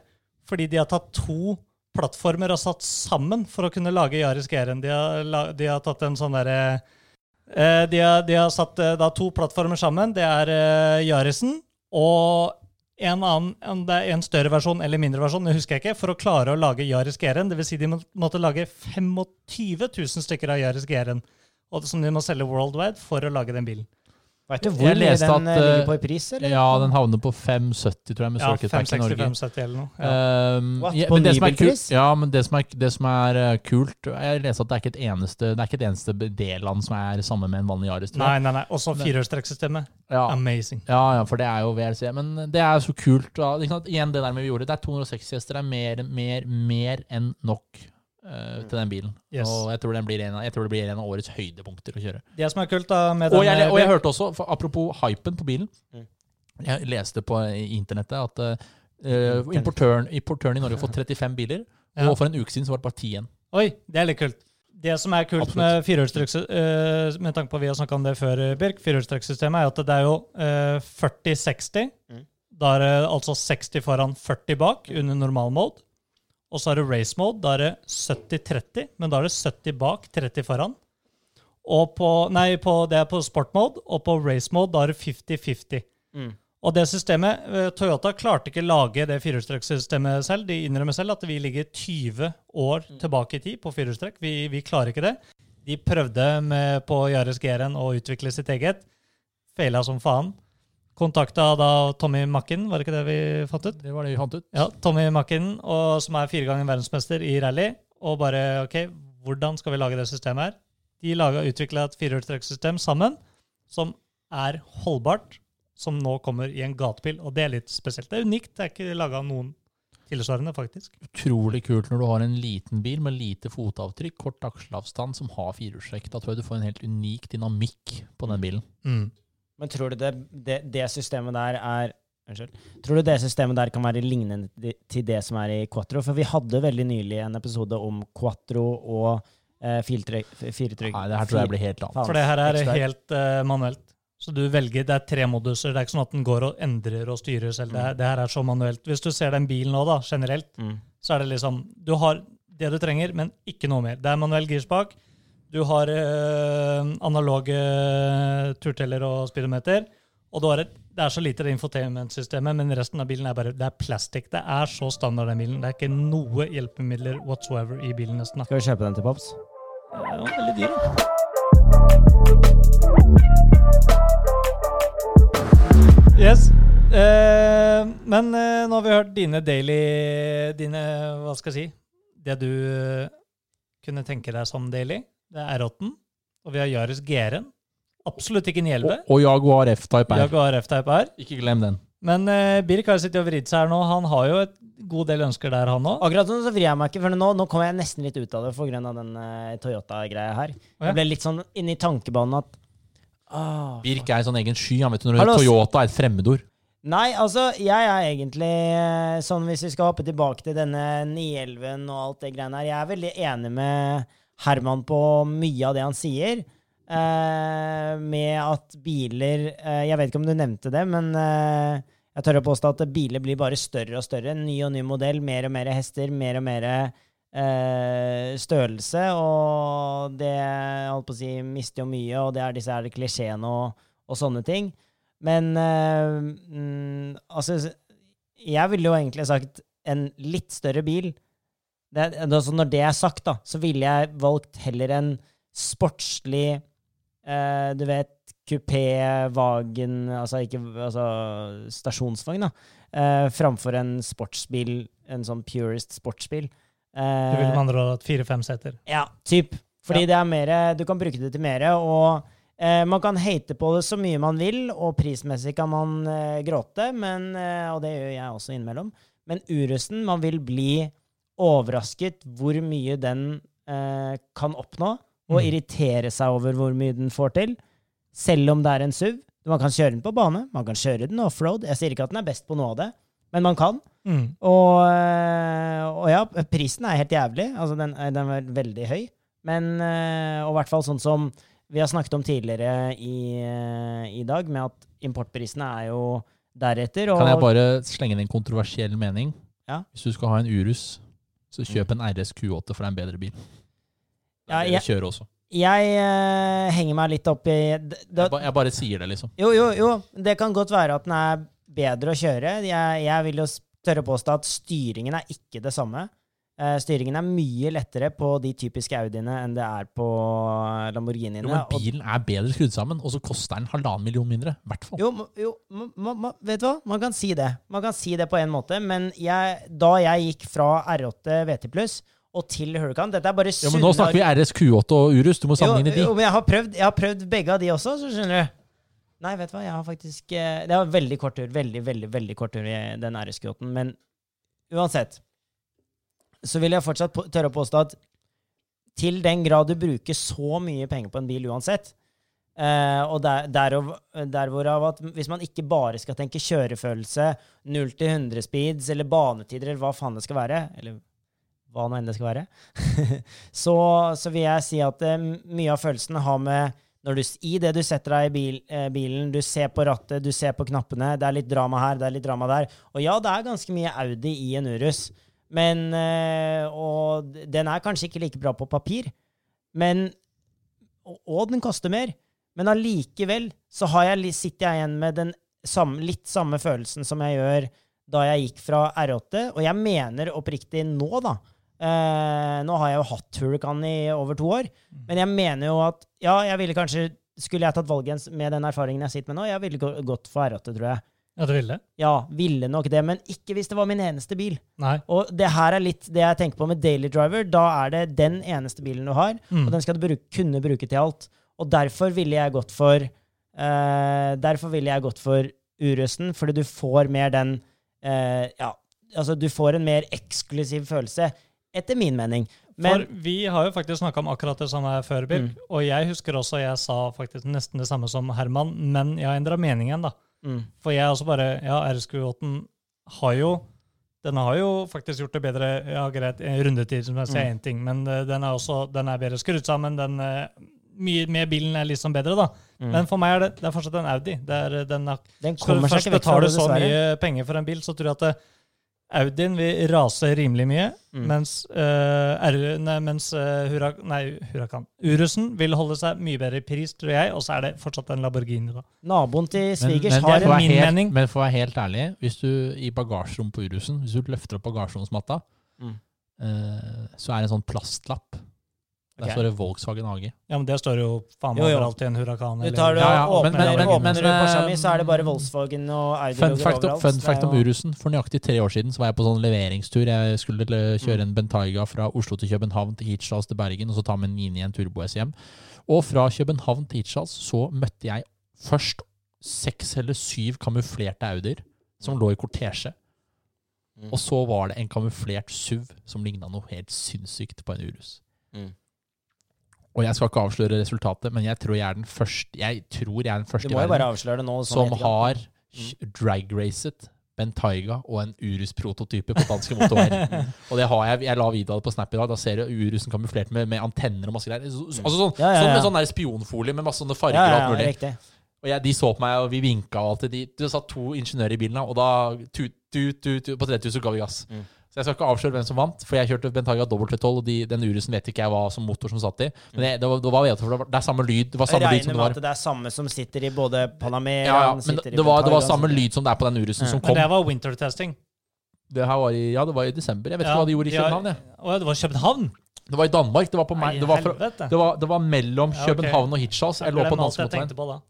Fordi de har tatt to plattformer og satt sammen for å kunne lage Yaris GR-en. De, har de har tatt en sånn derre eh, de, har, de har satt eh, da to plattformer sammen. Det er eh, Yarisen og en annen, en større versjon eller mindre versjon, det husker jeg ikke, for å klare å lage Yaris GR-en. Det vil si de måtte lage 25 000 stykker av Yaris GR-en. Og som de må selge worldwide for å lage den bilen. Vet du hvor mye den at, eh, ligger eh, på i pris, eller? Ja, den havner på 570, tror jeg, med Ja, Circuit Pack i Norge. 560-570 eller noe. Ja. Um, What, ja, på men det som er nybilpris? ja, men det som er, det som er eh, kult Jeg leste at det er ikke et eneste Det er ikke et eneste D-land som er samme med en vanlig Yaris. tror Nei, jeg. nei, nei. Også firehjulstrekksystemet. Ja, Amazing. ja, ja, for det er jo VLC. Men det er så kult. Da. Igjen det der med vi gjorde. Det er 260 hester. Det er mer, mer, mer enn nok eh, til den bilen. Yes. Og jeg tror, den blir en, jeg tror det blir en av årets høydepunkter å kjøre. Det som er kult da med Og jeg, og jeg hørte også, for apropos hypen på bilen Mm. Jeg leste på internettet at uh, importøren, importøren i Norge har fått 35 biler, Ja. og for en uke siden så var det bare 10 igjen. Oi, det er litt kult. Det som er kult Absolutt. med firehjulstrekk, eh, med tanke på at vi har snakka om det før, eh, Birk, firehjulstrekksystemet, er at det er jo eh, 40-60. Mm. Da er det altså 60 foran, 40 bak under normal mode. Og så er det race mode. Da er det 70-30, men da er det 70 bak, 30 foran. Og på, nei, på, det er på sport mode, og på race mode da er det 50-50. Mm. Og det systemet, eh, Toyota klarte ikke lage det firehjulstrekksystemet selv. De innrømmer selv at vi ligger 20 år tilbake i tid på firehjulstrekk. Vi, vi klarer ikke det. De prøvde med, på Yaris GR-en å utvikle sitt eget. Feila som faen. Kontakta da Tommy Macken, var det ikke det vi fant ut? Det var det vi fant ut. Ja, Tommy Macken, og, som er fire ganger verdensmester i rally. Og bare OK, hvordan skal vi lage det systemet her? De laga utvikla et firehjulstrekksystem sammen som er holdbart, som nå kommer i en gatebil. Og det er litt spesielt. Det er unikt. Det er ikke laga noen tilsvarende, faktisk. Utrolig kult når du har en liten bil med lite fotavtrykk, kort aksjeavstand, som har firehjulstrekk. Da tror jeg du får en helt unik dynamikk på den bilen. Men tror du det, det, det systemet der er Unnskyld. Tror du det systemet der kan være lignende til det som er i Quatro? For vi hadde veldig nylig en episode om Quatro og eh, firetrykk. Nei, det her tror jeg blir helt annet. For det her er helt uh, manuelt. Så du velger, Det er tre moduser. Det er ikke sånn at den går og endrer og styrer selv. Det, her- det her er så manuelt. Hvis du ser den bilen nå, da, generelt, Mm. så er det liksom Du har det du trenger, men ikke noe mer. Det er manuell girspak. Du har øh, analoge eh, turteller og speedometer. Og du har et, det er så lite det infotainment-systemet, men resten av bilen er bare det er plastikk. Det er så standard, den bilen. Det er ikke noe hjelpemidler whatsoever i bilen, nesten. da. Skal vi kjøpe den til Pops? Det er jo veldig dyr. Yes. Eh, men eh, nå har vi hørt dine daily Dine, hva skal jeg si Det du eh, kunne tenke deg som daily. Det er R8. Og vi har Yaris GR-en. Absolutt ikke 911. Og, og Jaguar F-Type R. Jaguar F-Type R. Ikke glem den. Men eh, Birk har sittet og vridd seg her nå. Han har jo et god del ønsker der, han òg. Akkurat nå så vrir jeg meg ikke, for nå, nå kommer jeg nesten litt ut av det pga. den eh, Toyota-greia her. Oh, ja. Jeg ble litt sånn inni tankebanen at ah, Birk er en sånn egen sky. Han vet du, når Hallo, Toyota er et fremmedord. Nei, altså, jeg er egentlig eh, sånn Hvis vi skal hoppe tilbake til denne 911 og alt det greiene her Jeg er veldig enig med Herman på mye av det han sier. eh, med at biler eh, Jeg vet ikke om du nevnte det, men eh, jeg tør å påstå at biler blir bare større og større. Ny og ny modell, mer og mer hester, mer og mer størrelse. Og det jeg holdt på å si, mister jo mye, og det er disse her klisjeene og, og sånne ting. Men mm, altså Jeg ville jo egentlig sagt en litt større bil. Det, altså når det er sagt, da, så ville jeg valgt heller en sportslig eh, Du vet, kupé, vagen Altså ikke altså stasjonsvogn, da. Eh, framfor en sportsbil, en sånn purist sportsbil. Du vil Eh, med andre ord ha fire-fem seter. ja, typ. Fordi det er mer Du kan bruke det til mer, og eh, man kan hate på det så mye man vil, og prismessig kan man eh, gråte, men, eh, og det gjør jeg også innimellom. Men urusten, man vil bli overrasket hvor mye den eh, kan oppnå, og Mm. irritere seg over hvor mye den får til, selv om det er en SUV. Man kan kjøre den på bane, man kan kjøre den offroad. Jeg sier ikke at den er best på noe av det, men man kan. Mm. Og, øh, og ja, prisen er helt jævlig. Altså, den, er- den er veldig høy. Men øh, Og i hvert fall sånn som vi har snakket om tidligere i, i dag, med at importprisene er jo deretter. Kan jeg bare slenge inn en kontroversiell mening? Ja. Hvis du skal ha en Urus, så kjøp en RS Q8, for det er en bedre bil. Det Ja, er det jeg- jeg kjører også. jeg uh, henger meg litt opp i det, det, Jeg, ba, jeg bare sier det, liksom. Jo, jo, jo. Det kan godt være at den er bedre å kjøre. Jeg, jeg vil jo tørre påstå at styringen er ikke det samme. Eh, styringen er mye lettere på de typiske Audiene enn det er på Lamborghiniene. Jo, men bilen er bedre skrudd sammen, og så koster den halvannen million mindre. Hvert fall. Jo, jo ma, ma, vet du hva? Man kan si det. Man kan si det på en måte, men jeg, da jeg gikk fra R8 VT+, og til Huracan Dette er bare Ja, men nå snakker vi RS Q8 og Urus. Du må sammenligne de. jo, men jeg har, prøvd, jeg har prøvd begge av de også, så skjønner du. Nei, vet du hva, jeg har faktisk eh, Det var veldig kort tur. Veldig, veldig veldig kort tur i den RS-Q8-en. Men uansett så vil jeg fortsatt tørre å påstå at til den grad du bruker så mye penger på en bil uansett, eh, og der, derav, der hvorav at hvis man ikke bare skal tenke kjørefølelse, 0 til 100 speeds eller banetider eller hva faen det skal være, eller hva nå enn det skal være, så, så vil jeg si at eh, mye av følelsen har med når du, I det du setter deg i bil, eh, bilen, du ser på rattet, du ser på knappene, det er litt drama her, det er litt drama der. Og ja, det er ganske mye Audi i en Urus, men eh, Og den er kanskje ikke like bra på papir, men Og, den koster mer. Men allikevel så har jeg, sitter jeg igjen med den samme, litt samme følelsen som jeg gjør da jeg gikk fra R8. Og jeg mener oppriktig nå, da eh, Nå har jeg jo hatt Huracan i over to år, men jeg mener jo at ja, jeg ville kanskje Skulle jeg tatt valget med den erfaringen jeg sitter med nå, jeg ville gått for R8, tror jeg. Ja, du ville? Ja, ville nok det, men ikke hvis det var min eneste bil. Nei. Og det her er litt det jeg tenker på med Daily Driver. Da er det den eneste bilen du har, Mm. og den skal du bruke, kunne bruke til alt. Og derfor ville jeg gått for uh, Derfor ville jeg gått for Urusen, fordi du får mer den uh, Ja, altså du får en mer eksklusiv følelse, etter min mening. Men For vi har jo faktisk snakka om akkurat det samme før, Birk. Mm. Og jeg husker også jeg sa faktisk nesten det samme som Herman, men jeg har endra meningen, da. Mm, For jeg er også bare Ja, RSQ8 har jo den har jo faktisk gjort det bedre. Ja, greit, rundetid som jeg sier Mm. én ting, men eh, den er også den er bedre skrudd sammen. den eh, mye med bilen er liksom bedre, da. mm. Men for meg er det, det er fortsatt en Audi. Det er, eh, den den skal du først betale så mye penger for en bil, så tror jeg at det, Audien vil rase rimelig mye, Mm. mens, uh, R, nei, mens uh, Hurra, nei, Huracan Urusen vil holde seg mye bedre i pris, tror jeg, og så er det fortsatt en Lamborghini, da. Naboen til svigers men, har en min helt, mening. Men for å være helt ærlig, hvis du i bagasjerommet på Urusen, hvis du løfter opp bagasjeromsmatta, Mm. uh, så er det en sånn plastlapp. Der står det Volkswagen AG. Ja, men det står jo faen meg overalt i en Hurrakan. Du eller- tar det Ja, ja, og men- åpner, men- åpner men- du men, Porscha mi, eh, så er det bare Volkswagen og Audi-logger overalt. fun fact om Urusen. For nøyaktig tre år siden så var jeg på sånn leveringstur. Jeg skulle kjøre en Bentayga fra Oslo til København til Hirtshals til Bergen, og så ta med en Mini en Turbo S hjem. Og fra København til Hirtshals så møtte jeg først seks eller syv kamuflerte Audier som lå i kortesje. Mm. Og så var det en kamuflert SUV som ligna noe helt sinnssykt på en Urus. Mm. Og jeg skal ikke avsløre resultatet, men jeg tror jeg er den første Jeg tror jeg er den første i verden nå. sånn som har dragracet Bentayga og en Urus-prototype på danske motorveier. og det har jeg, jeg la video av det på Snap i dag. Da ser du Urusen kamuflert med, med antenner og masse greier. Så, så- altså sånn, Ja, ja, sånn med sånn der spionfolie med masse sånne farger ja, og ja, alt mulig. Riktig. Og jeg, de så på meg, og vi vinka og alt det. De, det satt to ingeniører i bilen, og da tut, tut, tut, tut, på 3000 ga vi gass. Mm. Så jeg skal ikke avsløre hvem som vant, for jeg kjørte Bentaga dobbelt til 12, og de, den Urusen vet ikke jeg hva som motor som satt i. Men det, det, var, det, var, det, var, det er samme lyd. Det var samme lyd som regner det med var. at det er samme som sitter i både Panamera Ja, ja, men det, det, var, det var samme lyd som det er på den Urusen Ja. som Men det var wintertesting. Det her var i, ja, det var i desember. Jeg vet ikke hva de gjorde i København. Ja. Å, det var København? Det var i Danmark. Det var, på Nei, det var, fra, det var, det var mellom Ja, okay. København og Hitchhals. Jeg lå på Glem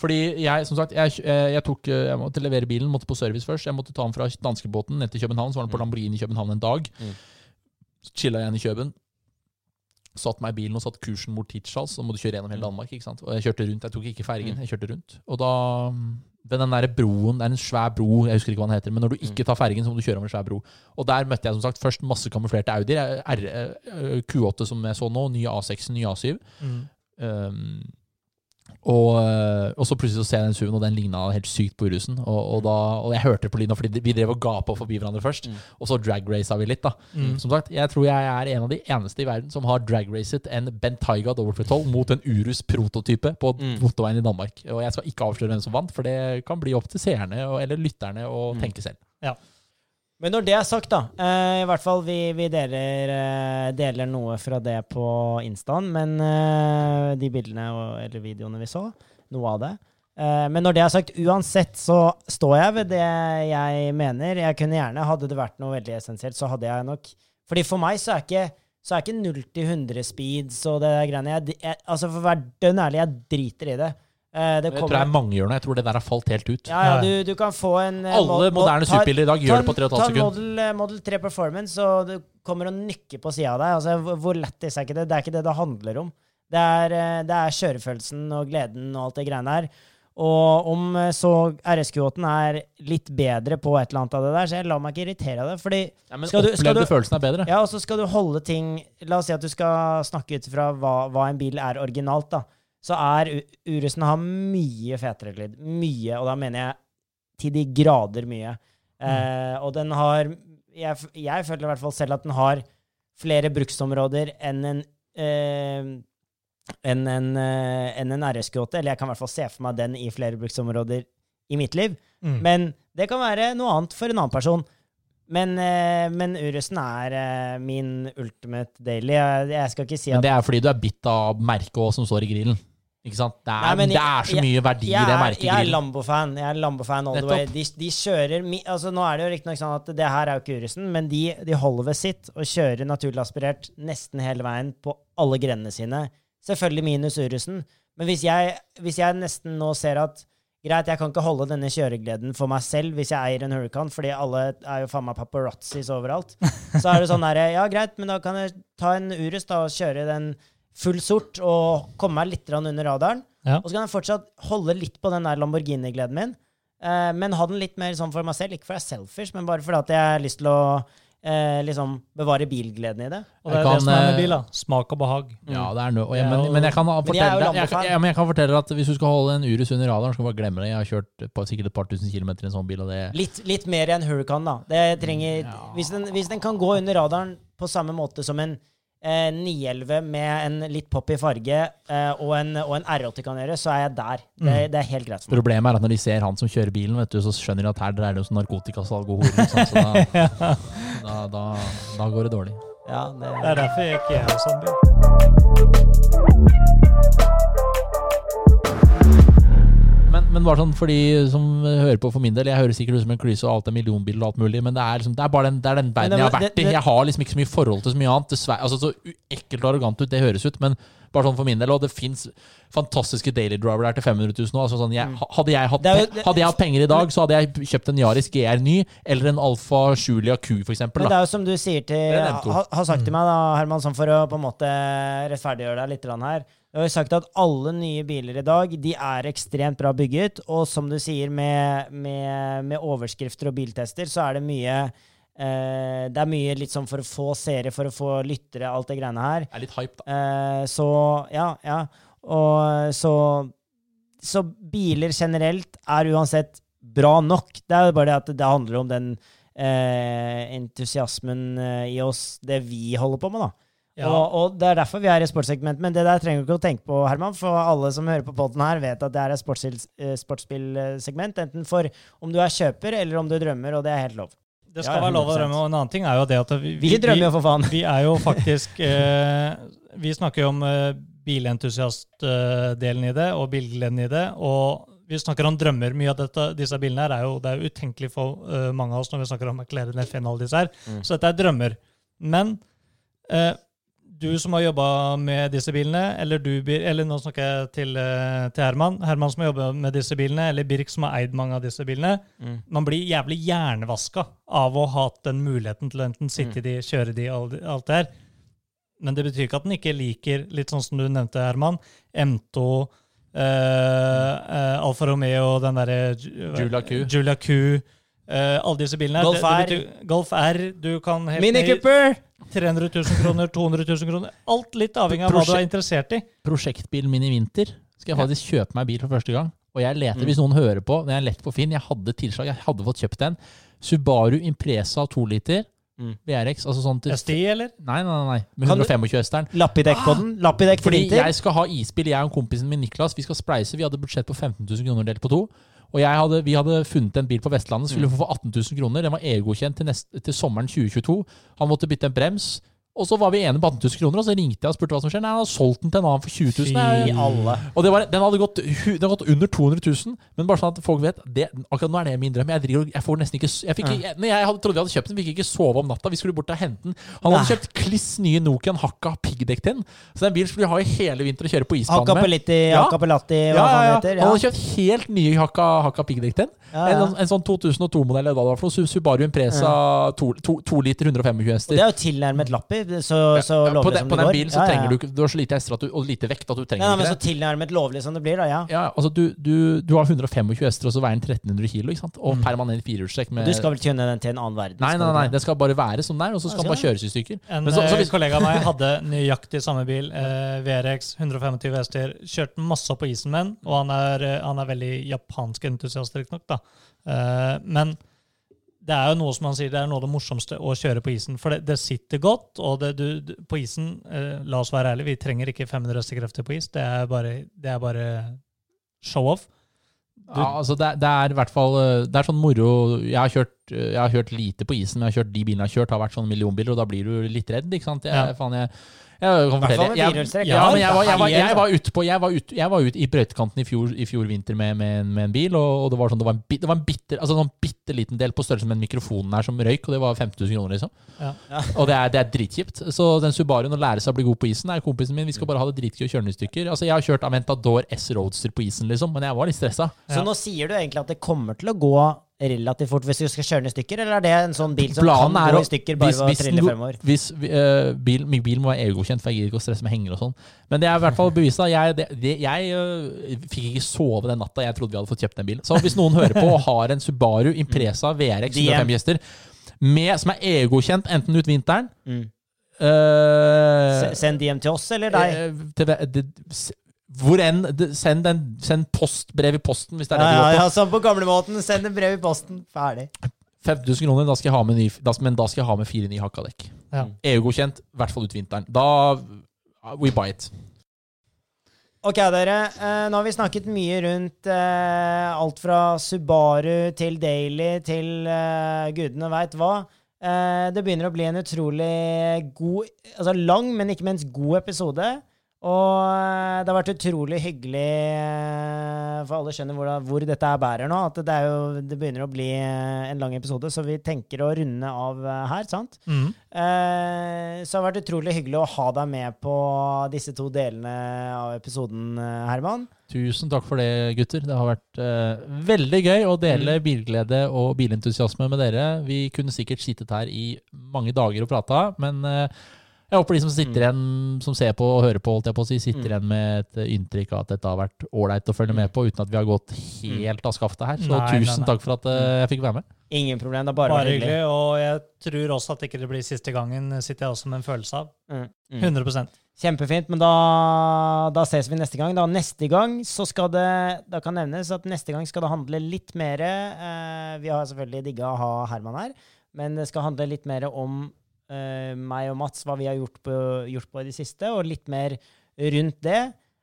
Fordi jeg, som sagt, jeg, eh, jeg, tok, eh, jeg måtte levere bilen, måtte på service først. Jeg måtte ta den fra danskebåten ned til København. Så var den på Mm. Lamborghini i København en dag. Mm. Chilla jeg igjen i Køben. Satt meg i bilen og satt kursen mot Hirtshals. Så må du kjøre gjennom hele Mm. Danmark. ikke sant? Og jeg kjørte rundt. Jeg tok ikke fergen, Mm. jeg kjørte rundt. Og da ved den der broen, Det er en svær bro, jeg husker ikke hva den heter. Men når du ikke tar fergen, så må du kjøre over en svær bro. Og der møtte jeg som sagt først masse kamuflerte Audier. Eh, Q8 som jeg så nå, nye A6, nye A7. Mm. Um, og, øh, og så plutselig så ser jeg den SUV-en, og den ligna helt sykt på Urusen. Og, og, da, og jeg hørte på lyden, fordi vi drev og gapa forbi hverandre først. Mm. Og så dragracet vi litt, da. Mm. Som sagt, jeg tror jeg er en av de eneste i verden som har dragracet en Bentayga W12 mot en Urus prototype på Mm. motorveien i Danmark. Og jeg skal ikke avsløre hvem som vant, for det kan bli opp til seerne eller lytterne å Mm. tenke selv. Men når det er sagt, da eh, I hvert fall vi, vi deler, eh, deler noe fra det på instaen, men eh, de bildene og, eller videoene vi så, noe av det. Eh, men når det er sagt, uansett så står jeg ved det jeg mener. Jeg kunne gjerne, Hadde det vært noe veldig essensielt, så hadde jeg nok Fordi for meg så er ikke så er ikke 0 til 100 speeds og det greiene. Jeg, jeg, altså For å være dønn ærlig, jeg driter i det. Eh, det Det tror jeg gjør nå. Jeg tror det der har falt helt ut. ja, ja, du, du kan få en eh, Alle mod- mod- moderne superbiler i dag gjør det på 3,5 Ta en sekunder. Model, eh, Model 3 Performance, og du kommer og nykker på sida av deg. Altså, hvor, lættis er ikke det? Det er ikke det det handler om. Det er, det er kjørefølelsen og gleden og alt det greiene her. Og om så RSQ8-en er litt bedre på et eller annet av det der, så jeg lar meg ikke irritere av det. Fordi Ja, men Skal du- skal du- følelsen er bedre. ja, og så skal du holde ting La oss si at du skal snakke ut fra hva, hva en bil er originalt, da. Så er U- Urusen har mye fetere lyd. Mye, og da mener jeg til de grader mye. Eh, og den har jeg, jeg føler i hvert fall selv at den har flere bruksområder enn en eh, enn en, en, enn en RSQ8. Eller jeg kan i hvert fall se for meg den i flere bruksområder i mitt liv. Mm. Men det kan være noe annet for en annen person. Men, eh, men Urusen er eh, min ultimate daily. Jeg, skal ikke si Men at det er fordi du er bitt av merket som står i grillen. Ikke sant? Det er, Nei, jeg, det er så jeg- mye verdi i jeg det er- merket Jeg er. Lambo-fan. Jeg er Lambo-fan all the way. De, de kjører altså Nå er det jo riktignok sånn at det her er jo ikke Urusen, men de, de holder ved sitt og kjører naturlig aspirert nesten hele veien på alle grenene sine. Selvfølgelig minus Urusen. Men hvis jeg, hvis jeg nesten nå ser at Greit, jeg kan ikke holde denne kjøregleden for meg selv hvis jeg eier en Huracan, fordi alle er jo faen meg paparazzis overalt. Så er det sånn derre Ja, greit, men da kan jeg ta en Urus da og kjøre den full sort og komme meg litt under radaren. Ja. Og så kan jeg fortsatt holde litt på den der Lamborghini-gleden min, eh, men ha den litt mer sånn for meg selv. Ikke for jeg er selfish, men bare fordi at jeg har lyst til å eh, liksom bevare bilgleden i det. Og det er kan, det som er med eh, bil. da. Smak og behag. Ja, det er noe. jeg- Men, men jeg kan Men jeg fortelle deg jeg, men jeg kan fortelle at hvis du skal holde en Urus under radaren, så skal du bare glemme det. Jeg har kjørt på sikkert et par tusen kilometer i en sånn bil, og det Litt, litt mer enn Hurricane, da. Det trenger, Ja. hvis, den, hvis den kan gå under radaren på samme måte som en eh, 911 med en litt poppy farge eh, og, en, og en R80 kan gjøre, så er jeg der. Det, det er helt greit for meg. Problemet er at når de ser han som kjører bilen, vet du, så skjønner de at her dreier det seg om narkotikasalg og sant? Så da, da, da, da går det dårlig. Ja, Det det, er derfor jeg ikke er sånn bil. Men, bare sånn for de som hører på for min del, jeg hører sikkert ut som en klyse og alt er millionbil og alt mulig, men det er, liksom, det er bare den, det er den verden jeg har vært i. Jeg har liksom ikke så mye forhold til så mye annet. Dessverre, altså Så ekkelt og arrogant ut det høres ut, men bare sånn for min del. Og det fins fantastiske daily driver der til 500 000 nå. Altså sånn, jeg, hadde, jeg hatt, hadde jeg hatt penger i dag, så hadde jeg kjøpt en Yaris GR ny, eller en Alfa Julia Q, for eksempel. men det er jo som du sier til ha, Har sagt til meg, da, Herman, sånn for å på en måte rettferdiggjøre deg litt her. Du har jo sagt at alle nye biler i dag de er ekstremt bra bygget, og som du sier, med, med, med overskrifter og biltester, så er det mye eh, Det er mye litt sånn for å få seere, for å få lyttere, alt det greiene her. Det er litt hype, da. Eh, så ja, ja. Og så Så biler generelt er uansett bra nok. Det er jo bare det at det handler om den eh, entusiasmen eh, i oss, det vi holder på med, da. Ja. Og, og det er derfor vi er i sportssegment. Men det der trenger du ikke å tenke på, Herman, for alle som hører på podden her, vet at det er et eh, sportsspillsegment. Enten for om du er kjøper, eller om du drømmer, og det er helt lov. Det skal Ja, være lov å drømme. Og en annen ting er jo det at vi, Vi drømmer jo, for faen. vi er jo faktisk eh, Vi snakker jo om eh, bilentusiastdelen i det, og bildelen i det. Og vi snakker om drømmer. Mye av dette, disse bilene her er jo, det er jo utenkelig for eh, mange av oss når vi snakker om McLaren F1 og alle disse her. Mm. Så dette er drømmer. Men eh, du som har jobba med disse bilene, eller du, eller nå snakker jeg til, eh, til Herman, Herman som har jobba med disse bilene, eller Birk som har eid mange av disse bilene, man blir jævlig hjernevaska av å ha hatt den muligheten til å enten sitte i de, kjøre de, alt, det her. Men det betyr ikke at den ikke liker, litt sånn som du nevnte, Herman, M2, eh, eh, Alfa Romeo, den derre Ju- Julia Q. Julia Q eh, alle disse bilene. Golf Golf Det- det R. betyr- Golf R. Du kan helt Mini Cooper! 300 000 kroner, 200 000 kroner. Alt litt avhengig av hva du er interessert i. prosjektbilen min i vinter skal jeg faktisk kjøpe meg bil for første gang. Og jeg leter, Mm. hvis noen hører på, jeg lett på Finn, jeg hadde tilslag, jeg hadde fått kjøpt den. Subaru Impresa 2 liter Mm. BRX, altså sånn til STI, eller? Nei, nei, nei, nei. med 125 hesteren. Lapp i dekk på den. Lapp i dekk for Fordi vinter. jeg skal ha isbil, jeg og kompisen min Niklas. Vi skal spleise. Vi hadde budsjett på 15 000 kroner delt på to. Og jeg hadde, vi hadde funnet en bil på Vestlandet, skulle Mm. få for 18 000 kroner. Den var EU-godkjent til, til sommeren 2022. Han måtte bytte en brems. Og så var vi enige på 18 000 kroner, og så ringte jeg og spurte hva som skjer. Nei, han har solgt den til en annen for 20 000. Fy Nei, alle. og det var, den hadde gått, den gått under 200 000, men bare sånn at folk vet det, Akkurat nå er det min drøm. Jeg, driver, jeg får nesten ikke jeg fikk, jeg, Når jeg hadde, trodde vi hadde kjøpt den, fikk ikke sove om natta. Vi skulle bort og hente den. Han hadde Nei. kjøpt kliss nye Nokian Hakka piggdekk til den. Så den bilen skulle vi ha i hele vinter og kjøre på isbane med. Hakka Ja. Hakapelatti, hva Ja, ja, ja, heter. ja. Han hadde kjøpt helt nye Hakka, hakka piggdekk til den. Ja, ja. En, en sånn 2002-modell eller hva det var for noe. Su- Subaru Impresa 2 liter 125 Og hester. det er jo tilnærmet lappi, så, så Ja, på lovlig den, som på det den bilen så Ja, ja, ja. trenger du Du har så lite hester at du, og lite vekt at du trenger ja, men ikke så tilnærmet lovlig som det blir, da. Ja. Ja, altså du, du, du har 125 hester, og så veier den 1300 kilo, ikke sant? og Mm. permanent firehjulstrekk med Du skal vel tune den til en annen verden? Nei, nei, nei, den det skal bare være som den er, og så skal den bare kjøres i stykker. En Men så- så eh, hvis- kollega av meg hadde nøyaktig samme bil, eh, VRX, 125 hester. Kjørte masse opp på isen med den, og han er, eh, han er veldig japansk entusiast, riktignok. da. Eh, men det er jo noe som han sier, det er noe av det morsomste å kjøre på isen. For det, det sitter godt, og det, du, på isen eh, La oss være ærlige, vi trenger ikke 500 hestekrefter på is. Det er bare, det er bare show-off. Ja, altså det, det er i hvert fall eh, Det er sånn moro Jeg har kjørt, jeg har kjørt lite på isen, men jeg har kjørt de bilene jeg har kjørt, har vært sånne millionbiler, og da blir du litt redd, ikke sant? Jeg, Ja. faen, jeg, Jeg kan fortelle. Jeg, ja, men jeg var, jeg var, jeg var ute ut, ut var ute, jeg var ute i brøytekanten i i fjor vinter med, med, en- med en bil, og, og det var sånn Det var en, det var en bitter, altså en bitte liten del på størrelse med en mikrofon her som røyk, og det var 50 000 kroner, liksom. Ja. Og det er, det er dritkjipt. Så den Subaruen å lære seg å bli god på isen er kompisen min. Vi skal bare ha det dritgøy og kjøre den i stykker. Altså, jeg har kjørt Aventador S Roadster på isen, liksom, men jeg var litt stressa. Så nå sier du egentlig at det kommer til å gå relativt fort hvis du skal kjøre den i stykker, eller er det en sånn bil som Planen kan gå i stykker bare ved å trille fremover? Hvis uh, bil, min bil må være EU-godkjent, for jeg gidder ikke å stresse med henger og sånn. Men det er i hvert fall bevist. Jeg, det, det, jeg uh, fikk ikke sove den natta jeg trodde vi hadde fått kjøpt den bilen. Så hvis noen hører på og har en Subaru Impresa VRX 105 gjester med, som er EU-godkjent enten ut vinteren Mm. Uh, Send DM til oss eller deg? Uh, til, det, hvor enn Send, en, send postbrev i posten hvis det er Ja, det du ja, går på. ja, sånn på gamlemåten. Send en brev i posten. Ferdig. 5000 kroner, da skal jeg ha med, ny, da, men da skal jeg ha med fire nye hakka dekk. Ja. EU-godkjent, i hvert fall ut vinteren. Da We buy it. Ok, dere. Eh, nå har vi snakket mye rundt eh, alt fra Subaru til Daily til eh, gudene veit hva. Eh, det begynner å bli en utrolig god Altså lang, men ikke minst god episode. Og eh, det har vært utrolig hyggelig, eh, for alle skjønner hvor, hvor dette er bærer nå, at det, er jo, det begynner å bli eh, en lang episode, så vi tenker å runde av her, sant? Mm. Eh, så det har vært utrolig hyggelig å ha deg med på disse to delene av episoden, Herman. Tusen takk for det, gutter. Det har vært eh, veldig gøy å dele Mm. bilglede og bilentusiasme med dere. Vi kunne sikkert sittet her i mange dager og prata, men eh, jeg håper de som sitter igjen, som ser på og hører på, holdt jeg på å si, sitter Mm. igjen med et inntrykk av at dette har vært ålreit å følge med på, uten at vi har gått helt av skaftet her. Så Nei, nei, tusen nei. takk for at eh, jeg fikk være med. Ingen problem, det er bare, Bare hyggelig. Og jeg tror også at ikke det blir siste gangen, sitter jeg også med en følelse av. Mm, mm. 100 Kjempefint, men da, da ses vi neste gang. Da neste gang så skal det Da kan nevnes at neste gang skal det handle litt mer eh, Vi har selvfølgelig digga å ha Herman her, men det skal handle litt mer om eh, meg og Mats, hva vi har gjort på, gjort på i det siste, og litt mer rundt det.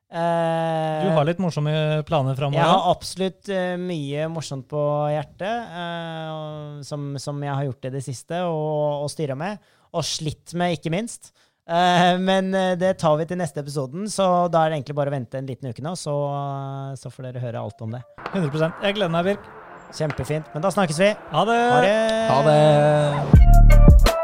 Eh, Du har litt morsomme planer framover? Jeg har absolutt eh, mye morsomt på hjertet, eh, som, som jeg har gjort i det siste, og, og styra med. Og slitt med, ikke minst. Eh, men eh, det tar vi til neste episoden, så da er det egentlig bare å vente en liten uke nå, så, så får dere høre alt om det. 100% Jeg gleder meg, Birk. Kjempefint. Men da snakkes vi. Ha det! Ha det! Ha det!